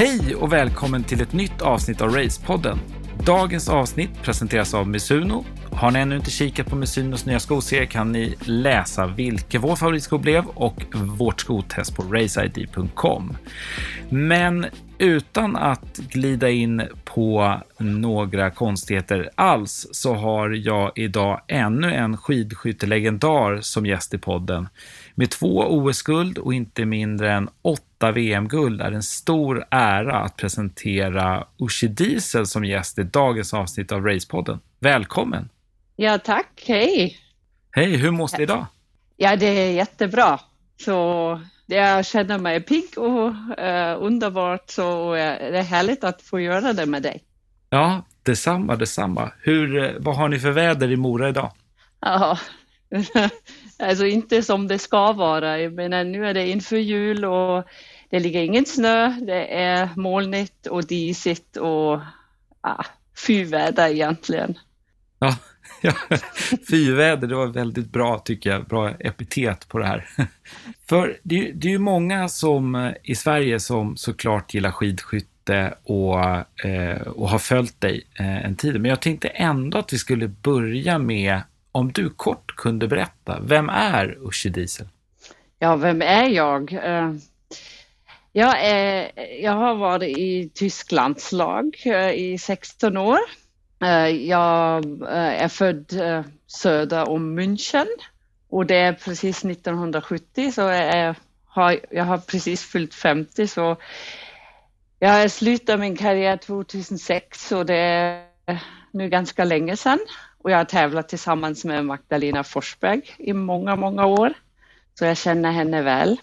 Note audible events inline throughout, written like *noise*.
Hej och välkommen till ett nytt avsnitt av Racepodden. Dagens avsnitt presenteras av Misuno. Har ni ännu inte kikat på Misunos nya skoserie kan ni läsa vilken vår favoritsko blev och vårt skotest på raceid.com. Men utan att glida in på några konstigheter alls så har jag idag ännu en skidskyttelegendar som gäst i podden. Med två OS-guld och inte mindre än åtta VM-guld är det en stor ära att presentera Uschi Diesel som gäst i dagens avsnitt av Racepodden. Välkommen! Ja, tack. Hej! Hej, hur mås det idag? Ja, det är jättebra. Så jag känner mig pigg och uh, underbart, så uh, det är härligt att få göra det med dig. Ja, detsamma, detsamma. Hur, uh, vad har ni för väder i Mora idag? Ja, alltså inte som det ska vara. jag menar nu är det inför jul och det ligger ingen snö. Det är molnigt och disigt och ja, fyväder egentligen. Ja, *laughs* ja, fyväder, det var väldigt bra tycker jag. Bra epitet på det här. *laughs* För det, det är ju många som eh, i Sverige som såklart gillar skidskytte och, eh, och har följt dig eh, en tid. Men jag tänkte ändå att vi skulle börja med om du kort kunde berätta, vem är Uschi Diesel? Ja, vem är jag? Eh, jag, är, jag har varit i Tysklands lag eh, i 16 år. Eh, jag är född söder om München och det är precis 1970 så jag har, jag har precis fyllt 50 så jag slutade min karriär 2006 och det är nu ganska länge sedan och jag har tävlat tillsammans med Magdalena Forsberg i många, många år. Så jag känner henne väl.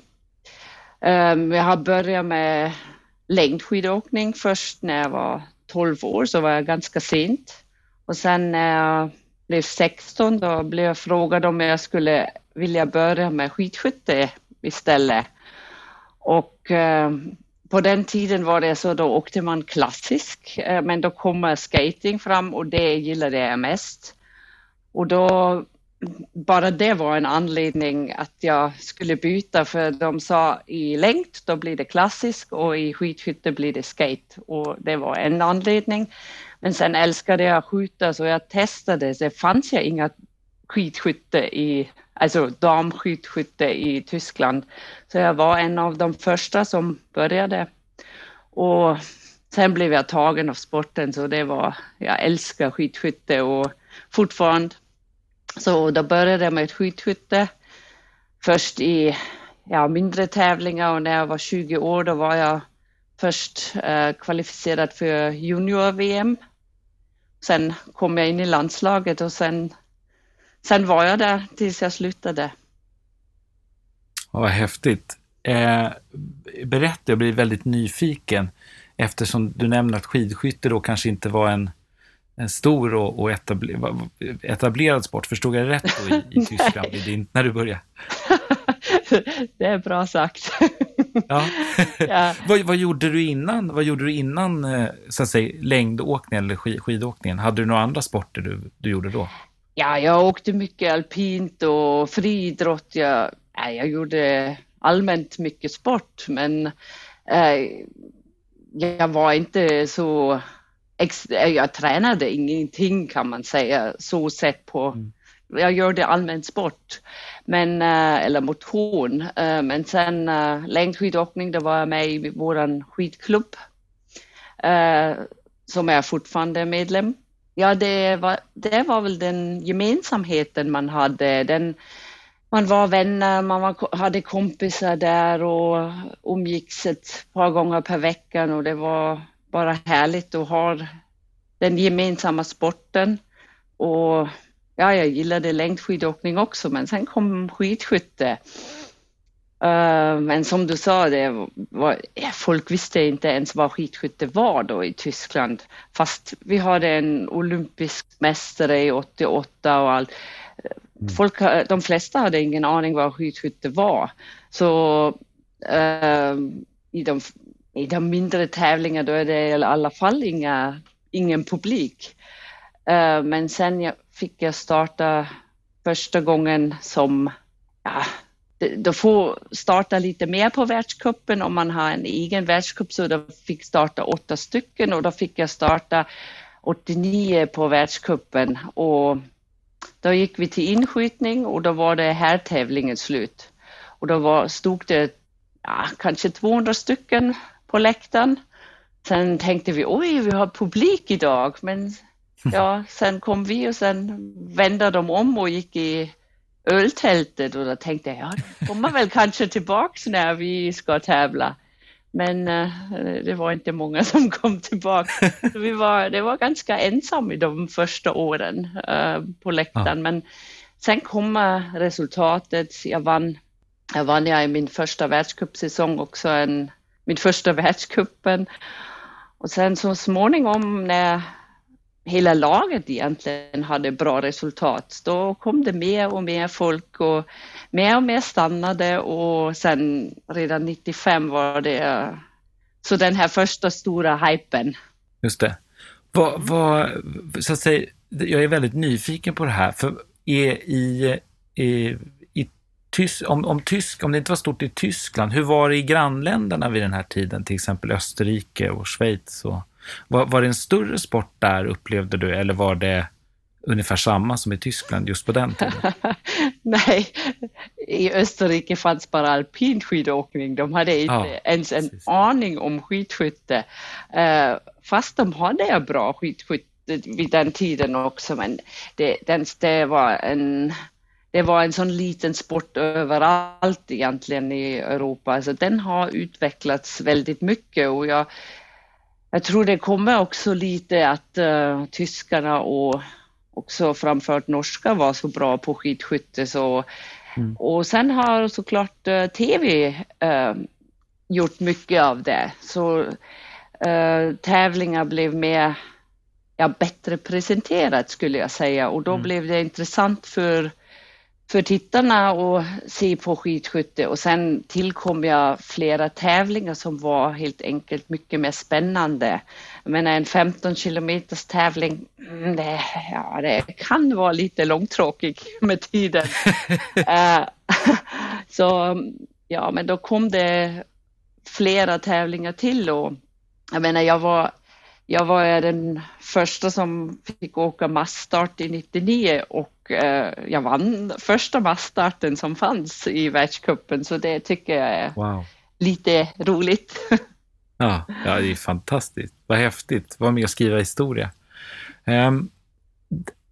Ehm, jag har börjat med längdskidåkning först när jag var 12 år, så var jag ganska sent. Och sen när jag blev 16, då blev jag frågad om jag skulle vilja börja med skidskytte istället. Och ehm, på den tiden var det så, då åkte man klassisk, eh, men då kommer skating fram och det gillade jag mest. Och då, bara det var en anledning att jag skulle byta, för de sa i längd, då blir det klassisk och i skidskytte blir det skate. Och det var en anledning. Men sen älskade jag att skjuta, så jag testade. Det fanns ju inga skidskytte i alltså damskidskytte i Tyskland. Så jag var en av de första som började. Och sen blev jag tagen av sporten så det var, jag älskar skidskytte och fortfarande. Så då började jag med skidskytte. Först i ja, mindre tävlingar och när jag var 20 år då var jag först eh, kvalificerad för junior-VM. Sen kom jag in i landslaget och sen sen var jag där tills jag slutade. Ja, vad häftigt. Eh, berätta, jag blir väldigt nyfiken eftersom du nämner att skidskytte då kanske inte var en, en stor och, och etabler, etablerad sport. Förstod jag rätt då i, i *laughs* Tyskland din, när du började? *laughs* det är bra sagt. *laughs* ja. ja. vad, vad, gjorde du innan, vad gjorde du innan eh, så att säga, längdåkningen eller skid, skidåkningen? Hade du några andra sporter du, du gjorde då? Ja, jag åkte mycket alpint och friidrott. Jag, jag gjorde allmänt mycket sport, men eh, jag var inte så... Jag tränade ingenting kan man säga, så sett på... Mm. Jag gjorde allmän sport, men, eh, eller motion. Eh, men sen eh, längdskidåkning, då var jag med i vår skidklubb, eh, som jag fortfarande är medlem Ja, det var, det var väl den gemensamheten man hade. Den, man var vänner, man var, hade kompisar där och umgicks ett par gånger per vecka och det var bara härligt att ha den gemensamma sporten. Och ja, jag gillade längdskidåkning också, men sen kom skidskytte. Uh, men som du sa, det var, folk visste inte ens vad skidskytte var då i Tyskland. Fast vi hade en olympisk mästare i 88 och allt. Mm. Folk, de flesta hade ingen aning vad skidskytte var. Så uh, i, de, i de mindre tävlingarna då är det i alla fall inga, ingen publik. Uh, men sen jag, fick jag starta första gången som ja, de får starta lite mer på världscupen om man har en egen världscup så de fick starta åtta stycken och då fick jag starta 89 på världscupen och då gick vi till inskjutning och då var det här tävlingen slut. Och då var, stod det ja, kanske 200 stycken på läktaren. Sen tänkte vi, oj, vi har publik idag, men ja, sen kom vi och sen vände de om och gick i öltältet och då tänkte jag, ja, de kommer väl kanske tillbaks när vi ska tävla. Men uh, det var inte många som *laughs* kom tillbaka. vi var, det var ganska ensamma i de första åren uh, på läktaren. Ja. Men sen kom resultatet. Jag vann, jag vann jag i min första världscupsäsong också en, min första världscupen. Och sen så småningom när hela laget egentligen hade bra resultat. Då kom det mer och mer folk och mer och mer stannade och sen redan 95 var det så den här första stora hypen. Just det. Vad, vad, så att säga, jag är väldigt nyfiken på det här, för är i, i, i Tysk, om, om, tysk, om det inte var stort i Tyskland, hur var det i grannländerna vid den här tiden, till exempel Österrike och Schweiz? Och, var, var det en större sport där upplevde du eller var det ungefär samma som i Tyskland just på den tiden? *laughs* Nej, i Österrike fanns bara alpin skidåkning. De hade inte ja, ens en precis. aning om skidskytte. Uh, fast de hade bra skidskytte vid den tiden också, men det, den, det var en det var en sån liten sport överallt egentligen i Europa. Alltså den har utvecklats väldigt mycket och jag jag tror det kommer också lite att uh, tyskarna och också framfört norska var så bra på skidskytte. Så, mm. Och sen har såklart uh, tv uh, gjort mycket av det. Så tävlingar blev mer, ja, bättre presenterat skulle jag säga och då mm. blev det intressant för för tittarna att se på skidskytte och sen tillkom jag flera tävlingar som var helt enkelt mycket mer spännande. Jag menar en 15 kilometers tävling, mm, det, ja, det kan vara lite långtråkig med tiden. uh, *laughs* *laughs* så ja, men då kom det flera tävlingar till och jag menar jag var jag var den första som fick åka massstart i 99 och eh, jag vann första massstarten som fanns i världscupen så det tycker jag är wow. lite roligt. *laughs* ja, ja, det är fantastiskt. Vad häftigt. Var med och skriva historia. Um,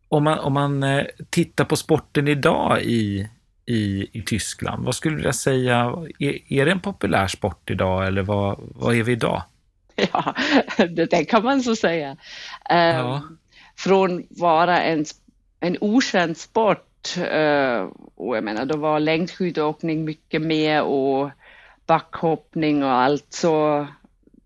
om man, om man uh, tittar på sporten idag i, i, i Tyskland, vad skulle du säga, är, är det en populär sport idag eller vad, vad är vi idag? *laughs* Ja, det, kan man så säga. Um, ja. Från vara en, en okänd sport, uh, och jag menar då var längdskidåkning mycket mer och backhoppning och allt, så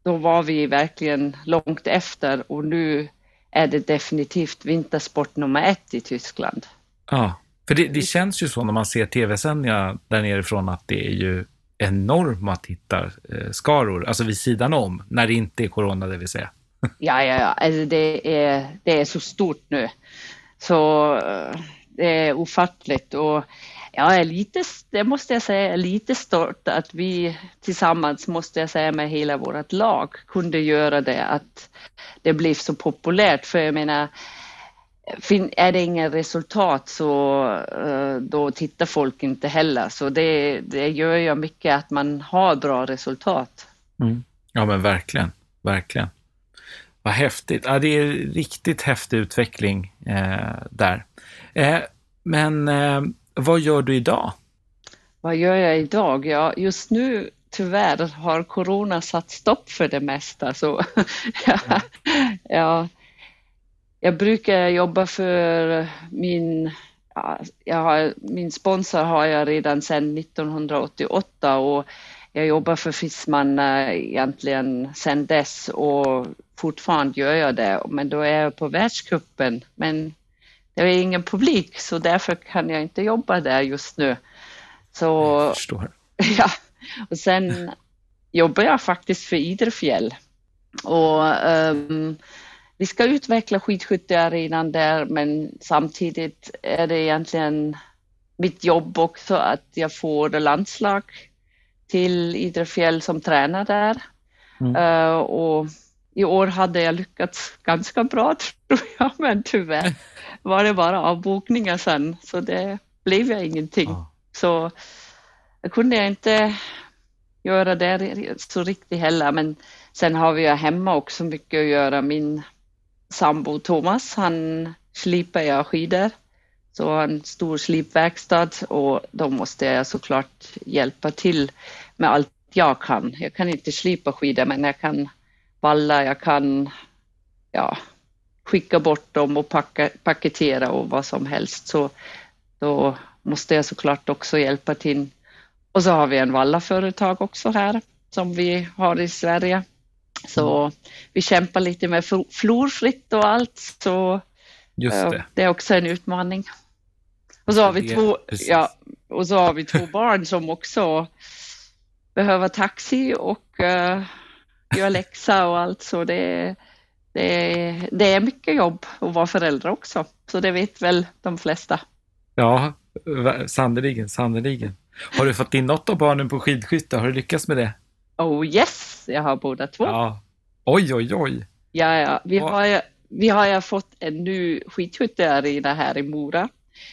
då var vi verkligen långt efter och nu är det definitivt vintersport nummer ett i Tyskland. Ja, för det, det känns ju så när man ser tv-sändningar där nerifrån att det är ju enorma tittarskaror, eh, alltså vid sidan om, när det inte är corona det vill säga. *laughs* Ja, ja, ja, alltså det är, det är så stort nu. Så eh, det är ofattligt och jag är lite, det måste jag säga, lite stolt att vi tillsammans, måste jag säga, med hela vårt lag kunde göra det, att det blev så populärt. För jag menar, är det inga resultat så eh, då tittar folk inte heller. Så det, det gör ju mycket att man har bra resultat. Mm. Ja men verkligen, verkligen. Vad häftigt. Ja, det är riktigt häftig utveckling eh, där. Eh, men eh, vad gör du idag? Vad gör jag idag? Ja, just nu tyvärr har corona satt stopp för det mesta. Så *laughs* ja, ja, jag brukar jobba för min, ja, har, min sponsor har jag redan sedan 1988 och jag jobbar för Fissman egentligen sedan dess och fortfarande gör jag det. Men då är jag på världskuppen. Men det är ingen publik så därför kan jag inte jobba där just nu. Så, jag förstår. *laughs* Ja, och sen jobbar jag faktiskt för Idrefjäll. Och um, vi ska utveckla skidskyttearenan där men samtidigt är det egentligen mitt jobb också att jag får landslag till Idrefjäll som tränare där. Mm. Uh, och i år hade jag lyckats ganska bra *laughs* tror jag, men tyvärr var det bara avbokningar sen, så det blev jag ingenting. Ah. Så jag kunde inte göra det så riktigt heller, men sen har vi ju hemma också mycket att göra. Min sambo Thomas, han slipar jag skidor, så har en stor slipverkstad och då måste jag såklart hjälpa till med allt jag kan. Jag kan inte slipa skidor, men jag kan valla, jag kan ja, skicka bort dem och packa, paketera och vad som helst. Så då måste jag såklart också hjälpa till. Och så har vi en vallaföretag också här som vi har i Sverige. Så mm. vi kämpar lite med florfritt och allt. Så Just det. det är också en utmaning. Och så har vi två, ja, och så har vi två barn som också behöver taxi och uh, göra läxa och allt. Så det, det, det är mycket jobb att vara förälder också. Så det vet väl de flesta. Ja, sannerligen, sannerligen. Har du fått in något av barnen på skidskytte? Har du lyckats med det? Oh yes, jag har båda två. Ja. Oj, oj, oj. Ja, ja. Vi, har ju, vi har ju fått en ny skidskyttearena här i Mora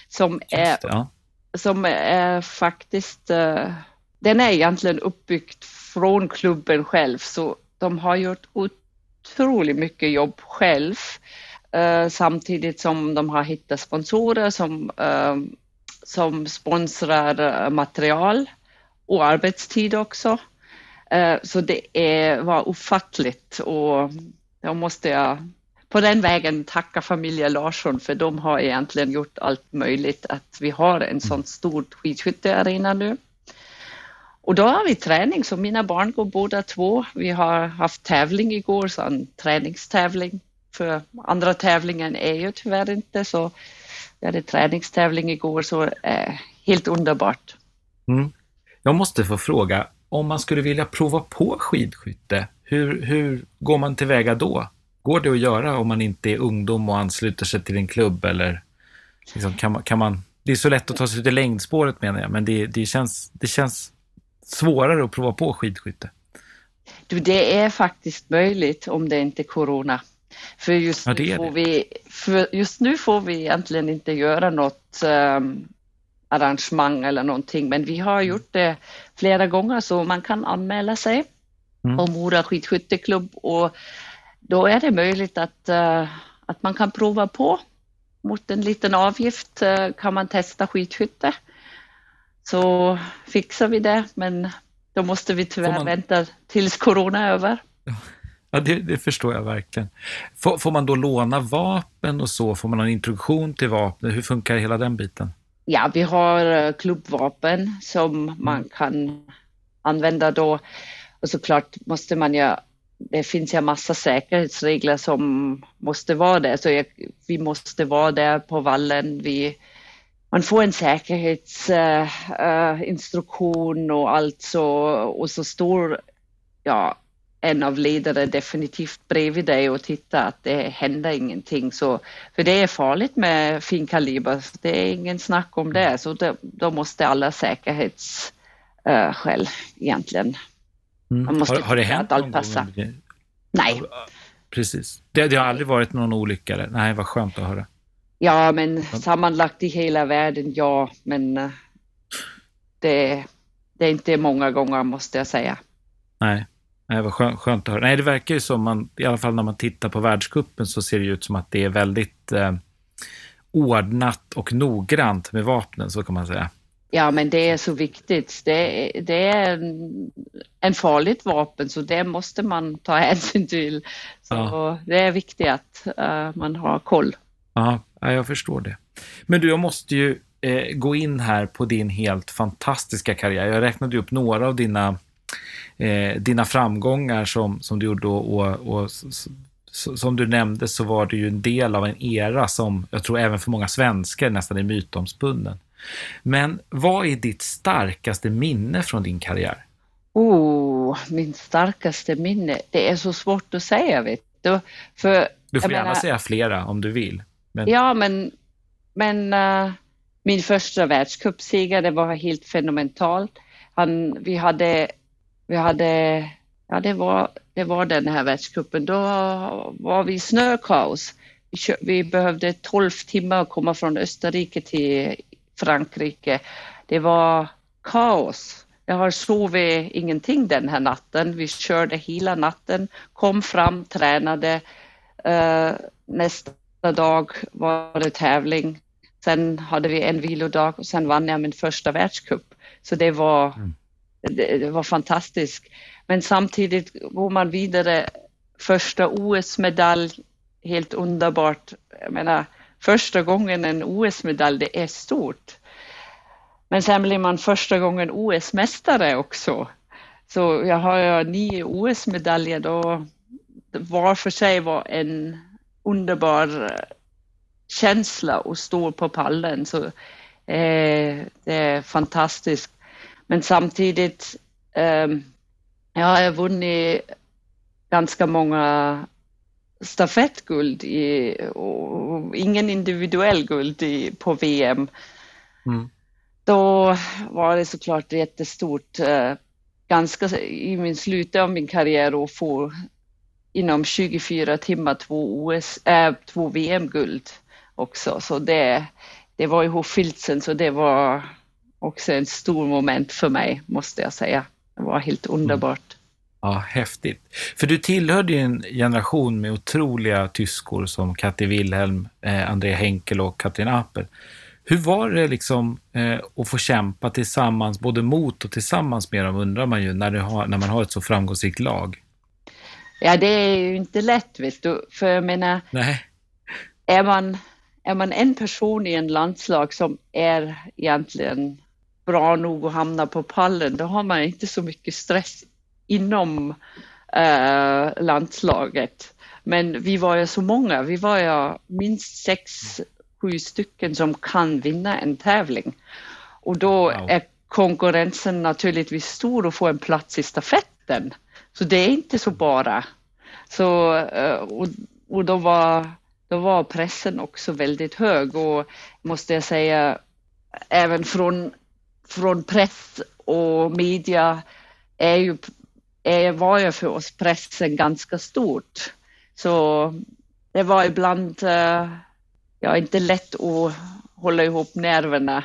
som är, det, ja. som är faktiskt, uh, den är egentligen uppbyggd från klubben själv, så de har gjort otroligt mycket jobb själv, uh, samtidigt som de har hittat sponsorer som, uh, som sponsrar material och arbetstid också. Så det är, var ofattligt och då måste jag på den vägen tacka familjen Larsson för de har egentligen gjort allt möjligt att vi har en sån stor skidskyttearena nu. Och då har vi träning, så mina barn går båda två. Vi har haft tävling igår, så en träningstävling. För andra tävlingen är ju tyvärr inte så. Vi hade träningstävling igår, så eh, helt underbart. Mm. Jag måste få fråga, om man skulle vilja prova på skidskytte, hur, hur går man tillväga då? Går det att göra om man inte är ungdom och ansluter sig till en klubb eller liksom, kan, man, kan man... Det är så lätt att ta sig till längdspåret menar jag, men det, det, känns, det känns svårare att prova på skidskytte. Du, det är faktiskt möjligt om det inte är corona. För just, ja, nu, får vi, för just nu får vi egentligen inte göra något um, arrangemang eller någonting, men vi har gjort det flera gånger så man kan anmäla sig mm. på Mora skidskytteklubb och då är det möjligt att, uh, att man kan prova på. Mot en liten avgift uh, kan man testa skidskytte. Så fixar vi det, men då måste vi tyvärr man... vänta tills corona är över. *laughs* Ja, det, det, förstår jag verkligen. Får, får, man då låna vapen och så? Får man en introduktion till vapen? Hur funkar hela den biten? Ja, vi har eh, klubbvapen som man kan använda då. Och såklart måste man ju det finns ju massa säkerhetsregler som måste vara där, så jag, vi måste vara där på vallen. Vi, man får en säkerhetsinstruktion uh, uh, och allt så, och så står ja, en av ledare definitivt bredvid dig och tittar att det händer ingenting. Så, för det är farligt med finkaliber, det är ingen snack om det, så det, då måste alla säkerhetsskäl uh, egentligen Mm. Man måste har, har det hänt att allt passar. Nej. Precis. Det, det, har aldrig varit någon olycka? Nej, vad skönt att höra. Ja, men sammanlagt i hela världen, ja, men uh, det, det, är inte många gånger måste jag säga. Nej, Nej vad skönt, skönt att höra. Nej, det verkar ju som, man, i alla fall när man tittar på världskuppen så ser det ut som att det är väldigt eh, ordnat och noggrant med vapnen, så kan man säga. Ja, men det är så viktigt. Det, det är en, en farligt vapen, så det måste man ta *laughs* hänsyn till. Så ja. det är viktigt att uh, man har koll. Ja, jag förstår det. Men du, jag måste ju eh, gå in här på din helt fantastiska karriär. Jag räknade upp några av dina, eh, dina framgångar som, som du gjorde och, och, och som du nämnde så var det ju en del av en era som jag tror även för många svenskar nästan är mytomspunnen. Men vad är ditt starkaste minne från din karriär? Oh, min starkaste minne? Det är så svårt att säga, vet du. För, du får gärna menar, säga flera om du vill. Men... Ja, men, men uh, min första världscupseger, det var helt fenomenalt. Han, vi hade, vi hade, ja det var, det var den här världscupen, då var vi i snökaos. Vi, kö, vi behövde 12 timmar att komma från Österrike till Frankrike. Det var kaos. Jag har sovit ingenting den här natten. Vi körde hela natten, kom fram, tränade. Uh, nästa dag var det tävling. Sen hade vi en vilodag och sen vann jag min första världscup. Så det var, mm det, det, var fantastiskt. Men samtidigt går man vidare. Första OS-medalj, helt underbart. Jag menar, första gången en OS-medalj, det är stort. Men sen blir man första gången OS-mästare också. Så jag har nio OS-medaljer då var för sig var en underbar eh, känsla att stå på pallen. Så eh, det är fantastiskt. Men samtidigt, eh, jag har vunnit ganska många stafettguld i, och ingen individuell guld i, på VM. Mm. Då var det såklart jättestort, eh, ganska i min slutet av min karriär att få inom 24 timmar två, OS, äh, två VM-guld också. Så det, det var ihop filsen så det var också en stor moment för mig, måste jag säga. Det var helt mm. underbart. Mm. Ja, häftigt. För du tillhörde ju en generation med otroliga tyskor som Katte Wilhelm, eh, André Henkel och Katrin Apel. Hur var det liksom eh, att få kämpa tillsammans, både mot och tillsammans med dem, undrar man ju, när, har, när man har ett så framgångsrikt lag? Ja, det är ju inte lätt, vet du. För jag menar, Nej. Är, man, är man en person i en landslag som är egentligen bra nog att hamna på pallen, då har man inte så mycket stress inom äh, landslaget. Men vi var ju så många, vi var ju minst sex, sju stycken som kan vinna en tävling. Och då wow. är konkurrensen naturligtvis stor att få en plats i stafetten. Så det är inte så bara. Så, eh, och, och då, var, då var pressen också väldigt hög och måste jag säga även från, från press och media är ju, är, var ju för oss pressen ganska stort. Så det var ibland eh, ja, inte lätt att hålla ihop nerverna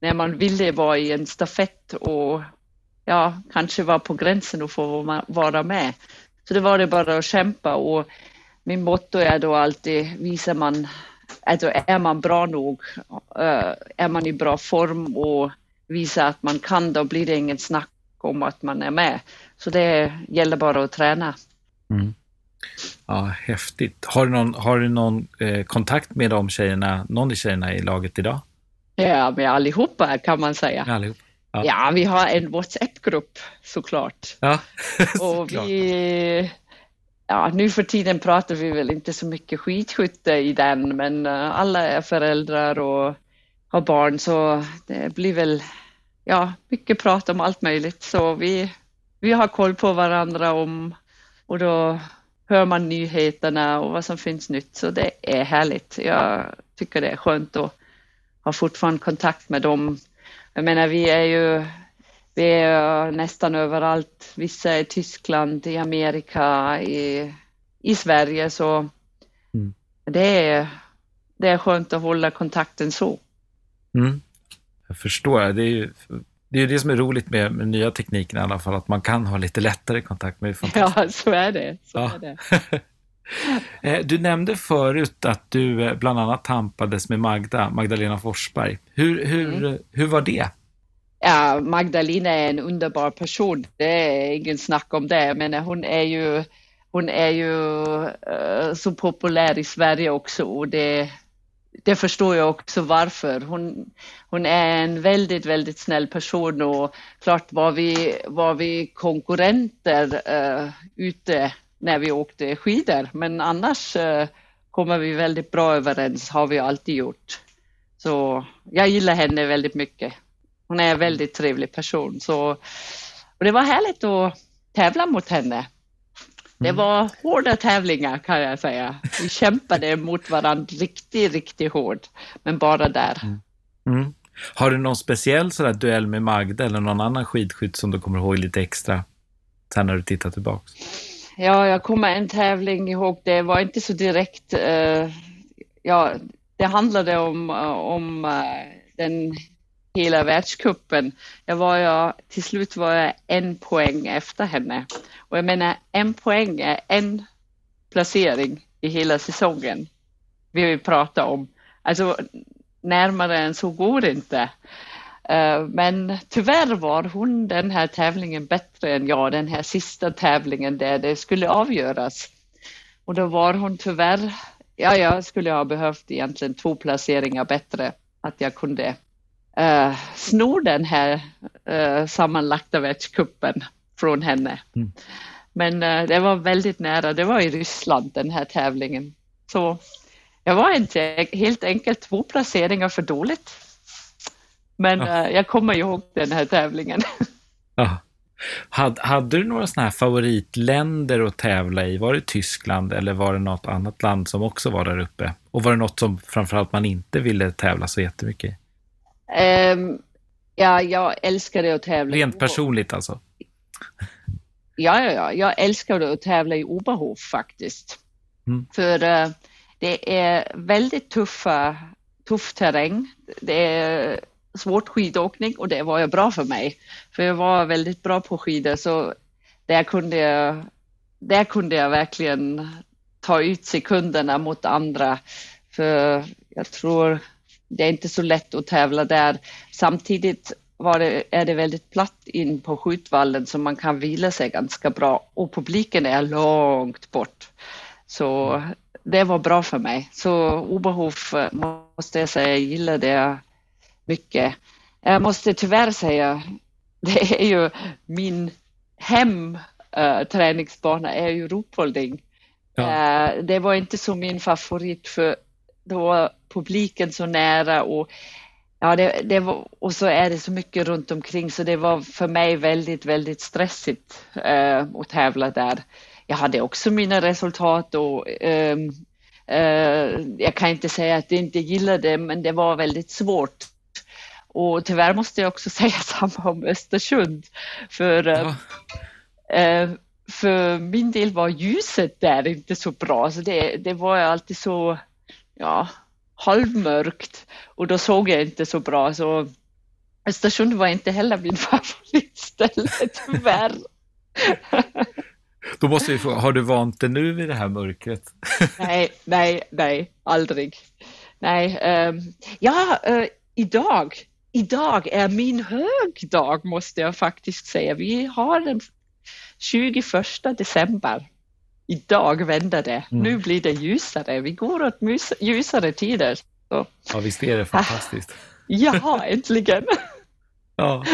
när man ville vara i en stafett och ja, kanske var på gränsen att få vara med. Så det var det bara att kämpa och min motto är då alltid, visar man, alltså är man bra nog, eh, är man i bra form och visar att man kan, då blir det inget snack om att man är med. Så det gäller bara att träna. Mm. Ja, häftigt. Har du någon, har du någon eh, kontakt med de tjejerna, någon av tjejerna i laget idag? Ja, med allihopa kan man säga. Allihop. Ja. ja, vi har en WhatsApp-grupp såklart. Ja, *laughs* och vi, ja, nu för tiden pratar vi väl inte så mycket skidskytte i den, men uh, alla är föräldrar och har barn så det blir väl ja, mycket prat om allt möjligt. Så vi, vi har koll på varandra om och då hör man nyheterna och vad som finns nytt. Så det är härligt. Jag tycker det är skönt att ha fortfarande kontakt med dem jag menar, vi är ju vi är nästan överallt. Vissa är i Tyskland, i Amerika, i, i Sverige. Så mm. det, är, det är skönt att hålla kontakten så. Mm. Jag förstår. Det är ju det, är det som är roligt med, med nya tekniken i alla fall, att man kan ha lite lättare kontakt med *laughs* Ja, så är det. Så ja. är det. *laughs* Eh, du nämnde förut att du eh, bland annat tampades med Magda, Magdalena Forsberg. Hur, hur, mm. hur var det? Ja, Magdalena är en underbar person. Det är ingen snack om det, men hon är ju, hon är ju uh, så populär i Sverige också och det, det förstår jag också varför. Hon, hon är en väldigt, väldigt snäll person och klart var vi, var vi konkurrenter uh, ute när vi åkte skidor. Men annars uh, kommer vi väldigt bra överens, har vi alltid gjort. Så jag gillar henne väldigt mycket. Hon är en väldigt trevlig person. Så, och det var härligt att tävla mot henne. Det mm. var hårda tävlingar kan jag säga. Vi kämpade mot varandra riktigt, riktigt hårt. Men bara där. Mm. Mm. Har du någon speciell sådär duell med Magda eller någon annan skidskytt som du kommer ihåg lite extra sen när du tittar tillbaks? Ja, jag kommer en tävling ihåg. Det var inte så direkt. Uh, ja, det handlade om, om uh, den hela världskuppen. Jag var jag, till slut var jag en poäng efter henne. Och jag menar, en poäng är en placering i hela säsongen. Vi vill prata om. Alltså, närmare än så går det inte. Eh, men tyvärr var hon den här tävlingen bättre än jag, den här sista tävlingen där det skulle avgöras. Och då var hon tyvärr, ja, jag skulle ha behövt egentligen två placeringar bättre, att jag kunde uh, sno den här uh, sammanlagda världscupen från henne. Mm. Men uh, det var väldigt nära, det var i Ryssland den här tävlingen. Så jag var inte helt enkelt två placeringar för dåligt. Men ja. jag kommer ihåg den här tävlingen. Ja. Hade, hade du några sådana här favoritländer att tävla i? Var det Tyskland eller var det något annat land som också var där uppe? Och var det något som framförallt man inte ville tävla så jättemycket i? Um, ja, jag älskade att tävla. Rent personligt alltså? Ja, ja, ja. Jag älskade att tävla i Oberhof faktiskt. Mm. För uh, det är väldigt tuffa, tuff terräng. Det är svårt skidåkning och det var ju bra för mig. För jag var väldigt bra på skidor så där kunde jag, där kunde jag verkligen ta ut sekunderna mot andra. För jag tror det är inte så lätt att tävla där. Samtidigt det, är det väldigt platt in på skjutvallen så man kan vila sig ganska bra och publiken är långt bort. Så det var bra för mig. Så Oberhof måste jag säga, jag gillar det mycket. Jag måste tyvärr säga, *laughs* det är ju min hem äh, träningsbana är ju Ruhpolding. Ja. Äh, det var inte så min favorit för då publiken så nära och Ja, det, det var, och så är det så mycket runt omkring så det var för mig väldigt, väldigt stressigt äh, att tävla där. Jag hade också mina resultat och äh, äh, jag kan inte säga att jag inte gillade det, men det var väldigt svårt. Och tyvärr måste jag också *laughs* säga samma om Östersund. För, ja. för min del var ljuset där inte så bra, så det, det var alltid så ja, halvmörkt och då såg jag inte så bra. Så Östersund var inte heller min *laughs* favoritställe tyvärr. Då måste vi fråga, har du vant dig nu vid det här mörkret? *laughs* nej, nej, nej, aldrig. Nej, um, ja, uh, idag, idag är min högdag måste jag faktiskt säga. Vi har den 21 december idag vänder det. Mm. Nu blir det ljusare. Vi går åt ljusare tider. Så. Ja, visst är det fantastiskt. *laughs* Ja, äntligen. *laughs* ja.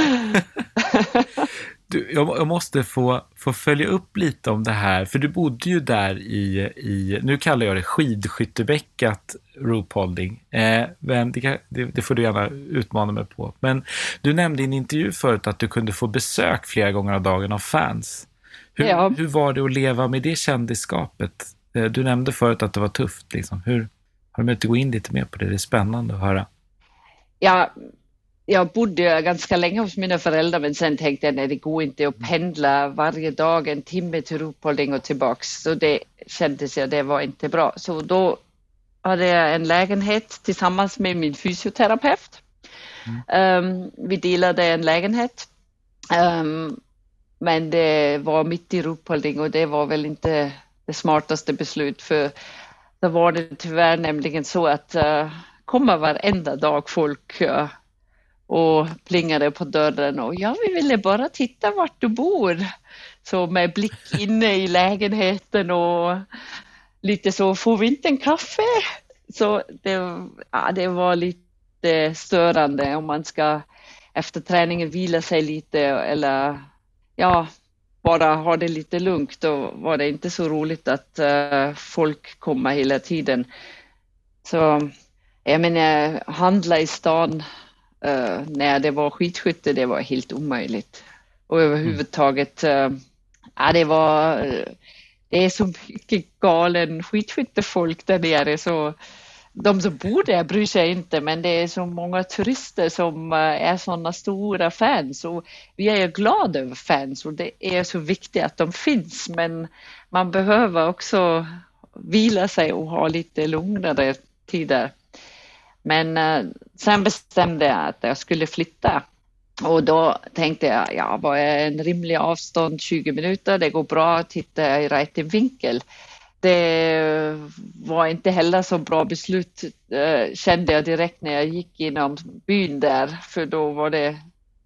Du, jag, måste få, få följa upp lite om det här, för du bodde ju där i, i nu kallar jag det skidskyttebäckat Ruhpolding. Eh, men det, det, det, får du gärna utmana mig på. Men du nämnde i en intervju förut att du kunde få besök flera gånger av dagen av fans. Hur, ja. hur var det att leva med det kändisskapet? Eh, du nämnde förut att det var tufft. Liksom. Hur, har du möjlighet att gå in lite mer på det? Det är spännande att höra. Ja, jag bodde ganska länge hos mina föräldrar men sen tänkte jag nej det går inte att pendla varje dag en timme till Ruhpolding och tillbaks. Så det kändes jag, det var inte bra. Så då hade jag en lägenhet tillsammans med min fysioterapeut. Mm. Um, vi delade en lägenhet. Um, men det var mitt i Ruhpolding och det var väl inte det smartaste beslut för då var det tyvärr nämligen så att eh, uh, kommer varenda dag folk uh, och plingade på dörren och ja, vi ville bara titta vart du bor. Så med blick inne i lägenheten och lite så, får vi inte en kaffe? Så det, ja, det var lite störande om man ska efter träningen vila sig lite eller ja, bara ha det lite lugnt. Då var det inte så roligt att uh, folk kommer hela tiden. Så jag menar, handla i stan uh, när det var skidskytte, det var helt omöjligt. Och överhuvudtaget, uh, ja, det var, det är så mycket galen skidskyttefolk där nere så de som bor där bryr sig inte, men det är så många turister som eh, är sådana stora fans. Och vi är ju glada över fans och det är så viktigt att de finns, men man behöver också vila sig och ha lite lugnare tider. Men eh, sen bestämde jag att jag skulle flytta. Och då tänkte jag, ja, vad är en rimlig avstånd? 20 minuter, det går bra. Att titta i rätt vinkel det var inte heller så bra beslut eh, kände jag direkt när jag gick inom byn där, för då var det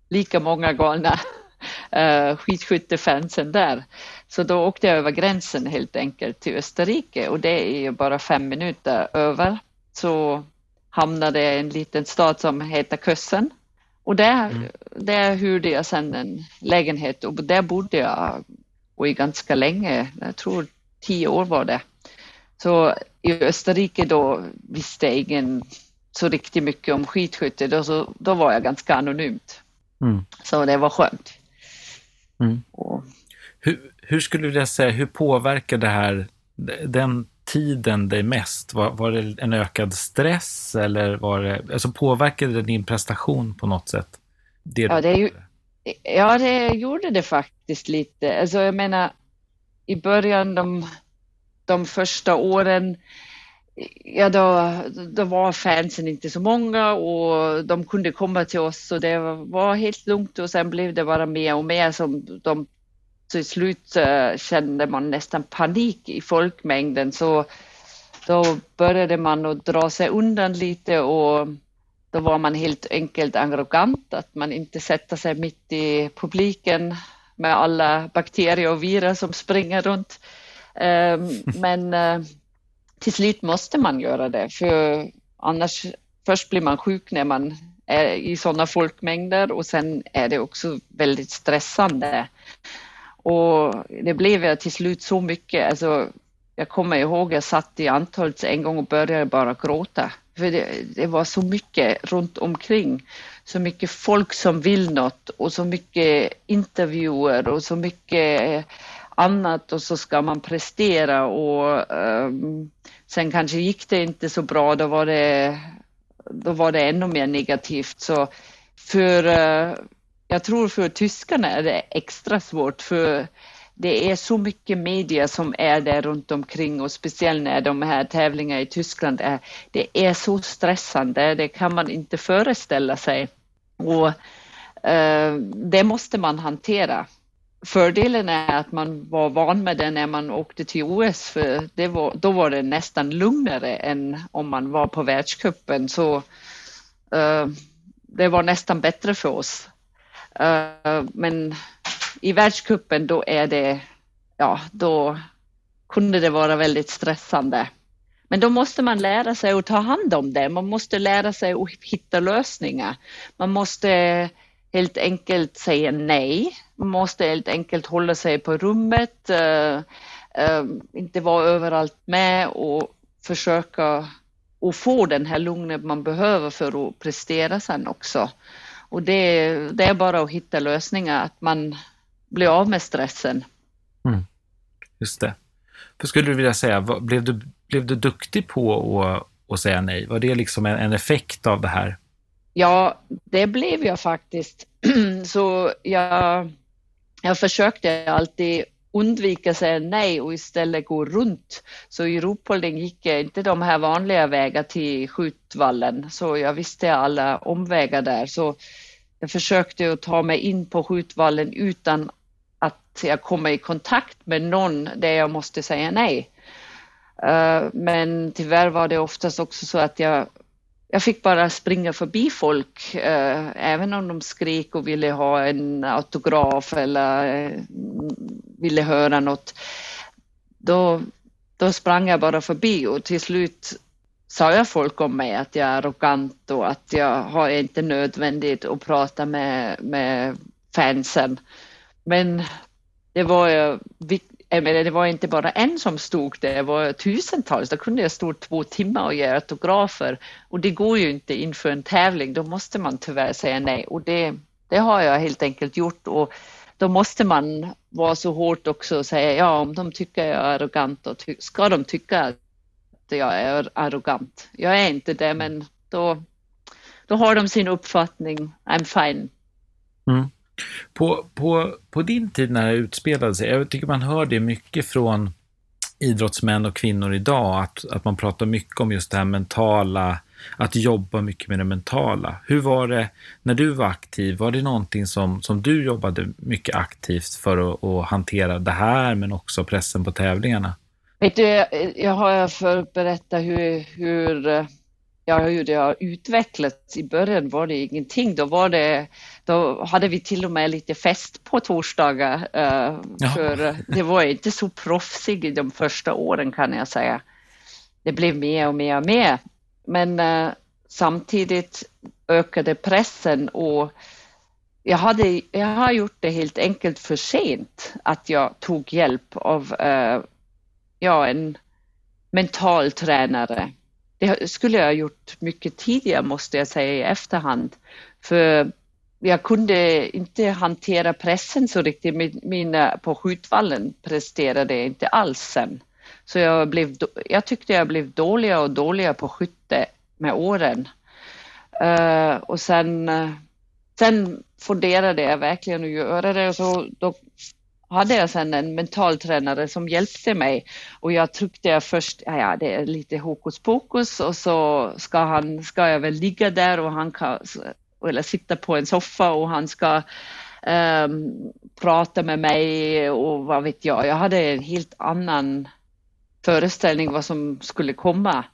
lika många galna *laughs* eh, skidskyttefansen där. Så då åkte jag över gränsen helt enkelt till Österrike och det är ju bara fem minuter över. Så hamnade jag i en liten stad som heter Kössen och där, mm. där hyrde jag sedan en lägenhet och där bodde jag och i ganska länge, jag tror tio år var det. Så i Österrike då visste jag ingen så riktigt mycket om skidskytte, då, så, då var jag ganska anonymt. Mm. Så det var skönt. Mm. Och... Hur, hur, skulle du vilja säga, hur påverkar det här den tiden dig mest? Var, var det en ökad stress eller var det, alltså påverkade det din prestation på något sätt? Det ja, det är ju, ja, det gjorde det faktiskt lite. Alltså jag menar, i början, de, de första åren, ja då, då var fansen inte så många och de kunde komma till oss och det var helt lugnt och sen blev det bara mer och mer som de till slut eh, kände man nästan panik i folkmängden. Så då började man att dra sig undan lite och då var man helt enkelt arrogant, att man inte sätter sig mitt i publiken med alla bakterier och virus som springer runt. Ehm, *laughs* men eh, till slut måste man göra det, för annars först blir man sjuk när man är i sådana folkmängder och sen är det också väldigt stressande. Och det blev till slut så mycket, alltså jag kommer ihåg jag satt i antalet en gång och började bara gråta. För det, det, var så mycket runt omkring. Så mycket folk som vill något och så mycket intervjuer och så mycket eh, annat och så ska man prestera och um, sen kanske gick det inte så bra, då var det, då var det ännu mer negativt. Så för, uh, jag tror för tyskarna är det extra svårt för det är så mycket media som är där runt omkring och speciellt när de här tävlingarna i Tyskland är, det är så stressande, det kan man inte föreställa sig. Och eh, det måste man hantera. Fördelen är att man var van med det när man åkte till OS, för det var, då var det nästan lugnare än om man var på världscupen. Så eh, det var nästan bättre för oss. Eh, men i världscupen då är det, ja, då kunde det vara väldigt stressande. Men då måste man lära sig att ta hand om det. Man måste lära sig att hitta lösningar. Man måste helt enkelt säga nej. Man måste helt enkelt hålla sig på rummet, uh, uh, inte vara överallt med och försöka att få den här lugnet man behöver för att prestera sen också. Och det, det är bara att hitta lösningar, att man blir av med stressen. Mm. Just det. För skulle du vilja säga, blev du, blev du duktig på att, att säga nej? Var det liksom en, en effekt av det här? Ja, det blev jag faktiskt. *clears throat* Så jag, jag försökte alltid undvika att säga nej och istället gå runt. Så i Ruhpolding gick jag inte de här vanliga vägar till skjutvallen, så jag visste alla omvägar där. Så jag försökte att ta mig in på skjutvallen utan att jag kommer i kontakt med någon där jag måste säga nej. Eh, men tyvärr var det oftast också så att jag jag fick bara springa förbi folk, eh, även om de skrek och ville ha en autograf eller eh, ville höra något. Då, då sprang jag bara förbi och till slut sa jag folk om mig att jag är arrogant och att jag har inte nödvändigt att prata med, med fansen. Men det var Eh, jag menar, det var inte bara en som stod där, det var tusentals. Då kunde jag stå två timmar och ge autografer och det går ju inte inför en tävling. Då måste man tyvärr säga nej och det, det har jag helt enkelt gjort och då måste man vara så hårt också och säga ja, om de tycker jag är arrogant och ty ska de tycka att jag är arrogant. Jag är inte det, men då, då har de sin uppfattning. I'm fine. Mm. På, på, på din tid när det utspelade sig, jag tycker man hör det mycket från idrottsmän och kvinnor idag, att, att man pratar mycket om just det här mentala, att jobba mycket med det mentala. Hur var det när du var aktiv? Var det någonting som, som du jobbade mycket aktivt för att, att hantera det här, men också pressen på tävlingarna? Vet du, jag har för att berätta hur, hur, ja, hur det har utvecklats. I början var det ingenting. Då, var det, då hade vi till och med lite fest på torsdagar. Uh, för det var inte så proffsigt i de första åren kan jag säga. Det blev mer och mer och mer. Men uh, samtidigt ökade pressen och jag, hade, jag har gjort det helt enkelt för sent att jag tog hjälp av ja, en mental tränare. Det skulle jag ha gjort mycket tidigare måste jag säga i efterhand. För jag kunde inte hantera pressen så riktigt. Mina eh, på skjutvallen presterade jag inte alls sen. Så jag, blev, jag tyckte jag blev dåligare och dåligare på skytte med åren. Uh, och sen, eh, sen funderade jag verkligen att göra det och så då hade jag sen en mentaltränare som hjälpte mig och jag tyckte jag först, ja, ja det är lite hokus pokus och så ska han, ska jag väl ligga där och han kan, eller sitta på en soffa och han ska um, prata med mig och vad vet jag. Jag hade en helt annan föreställning vad som skulle komma.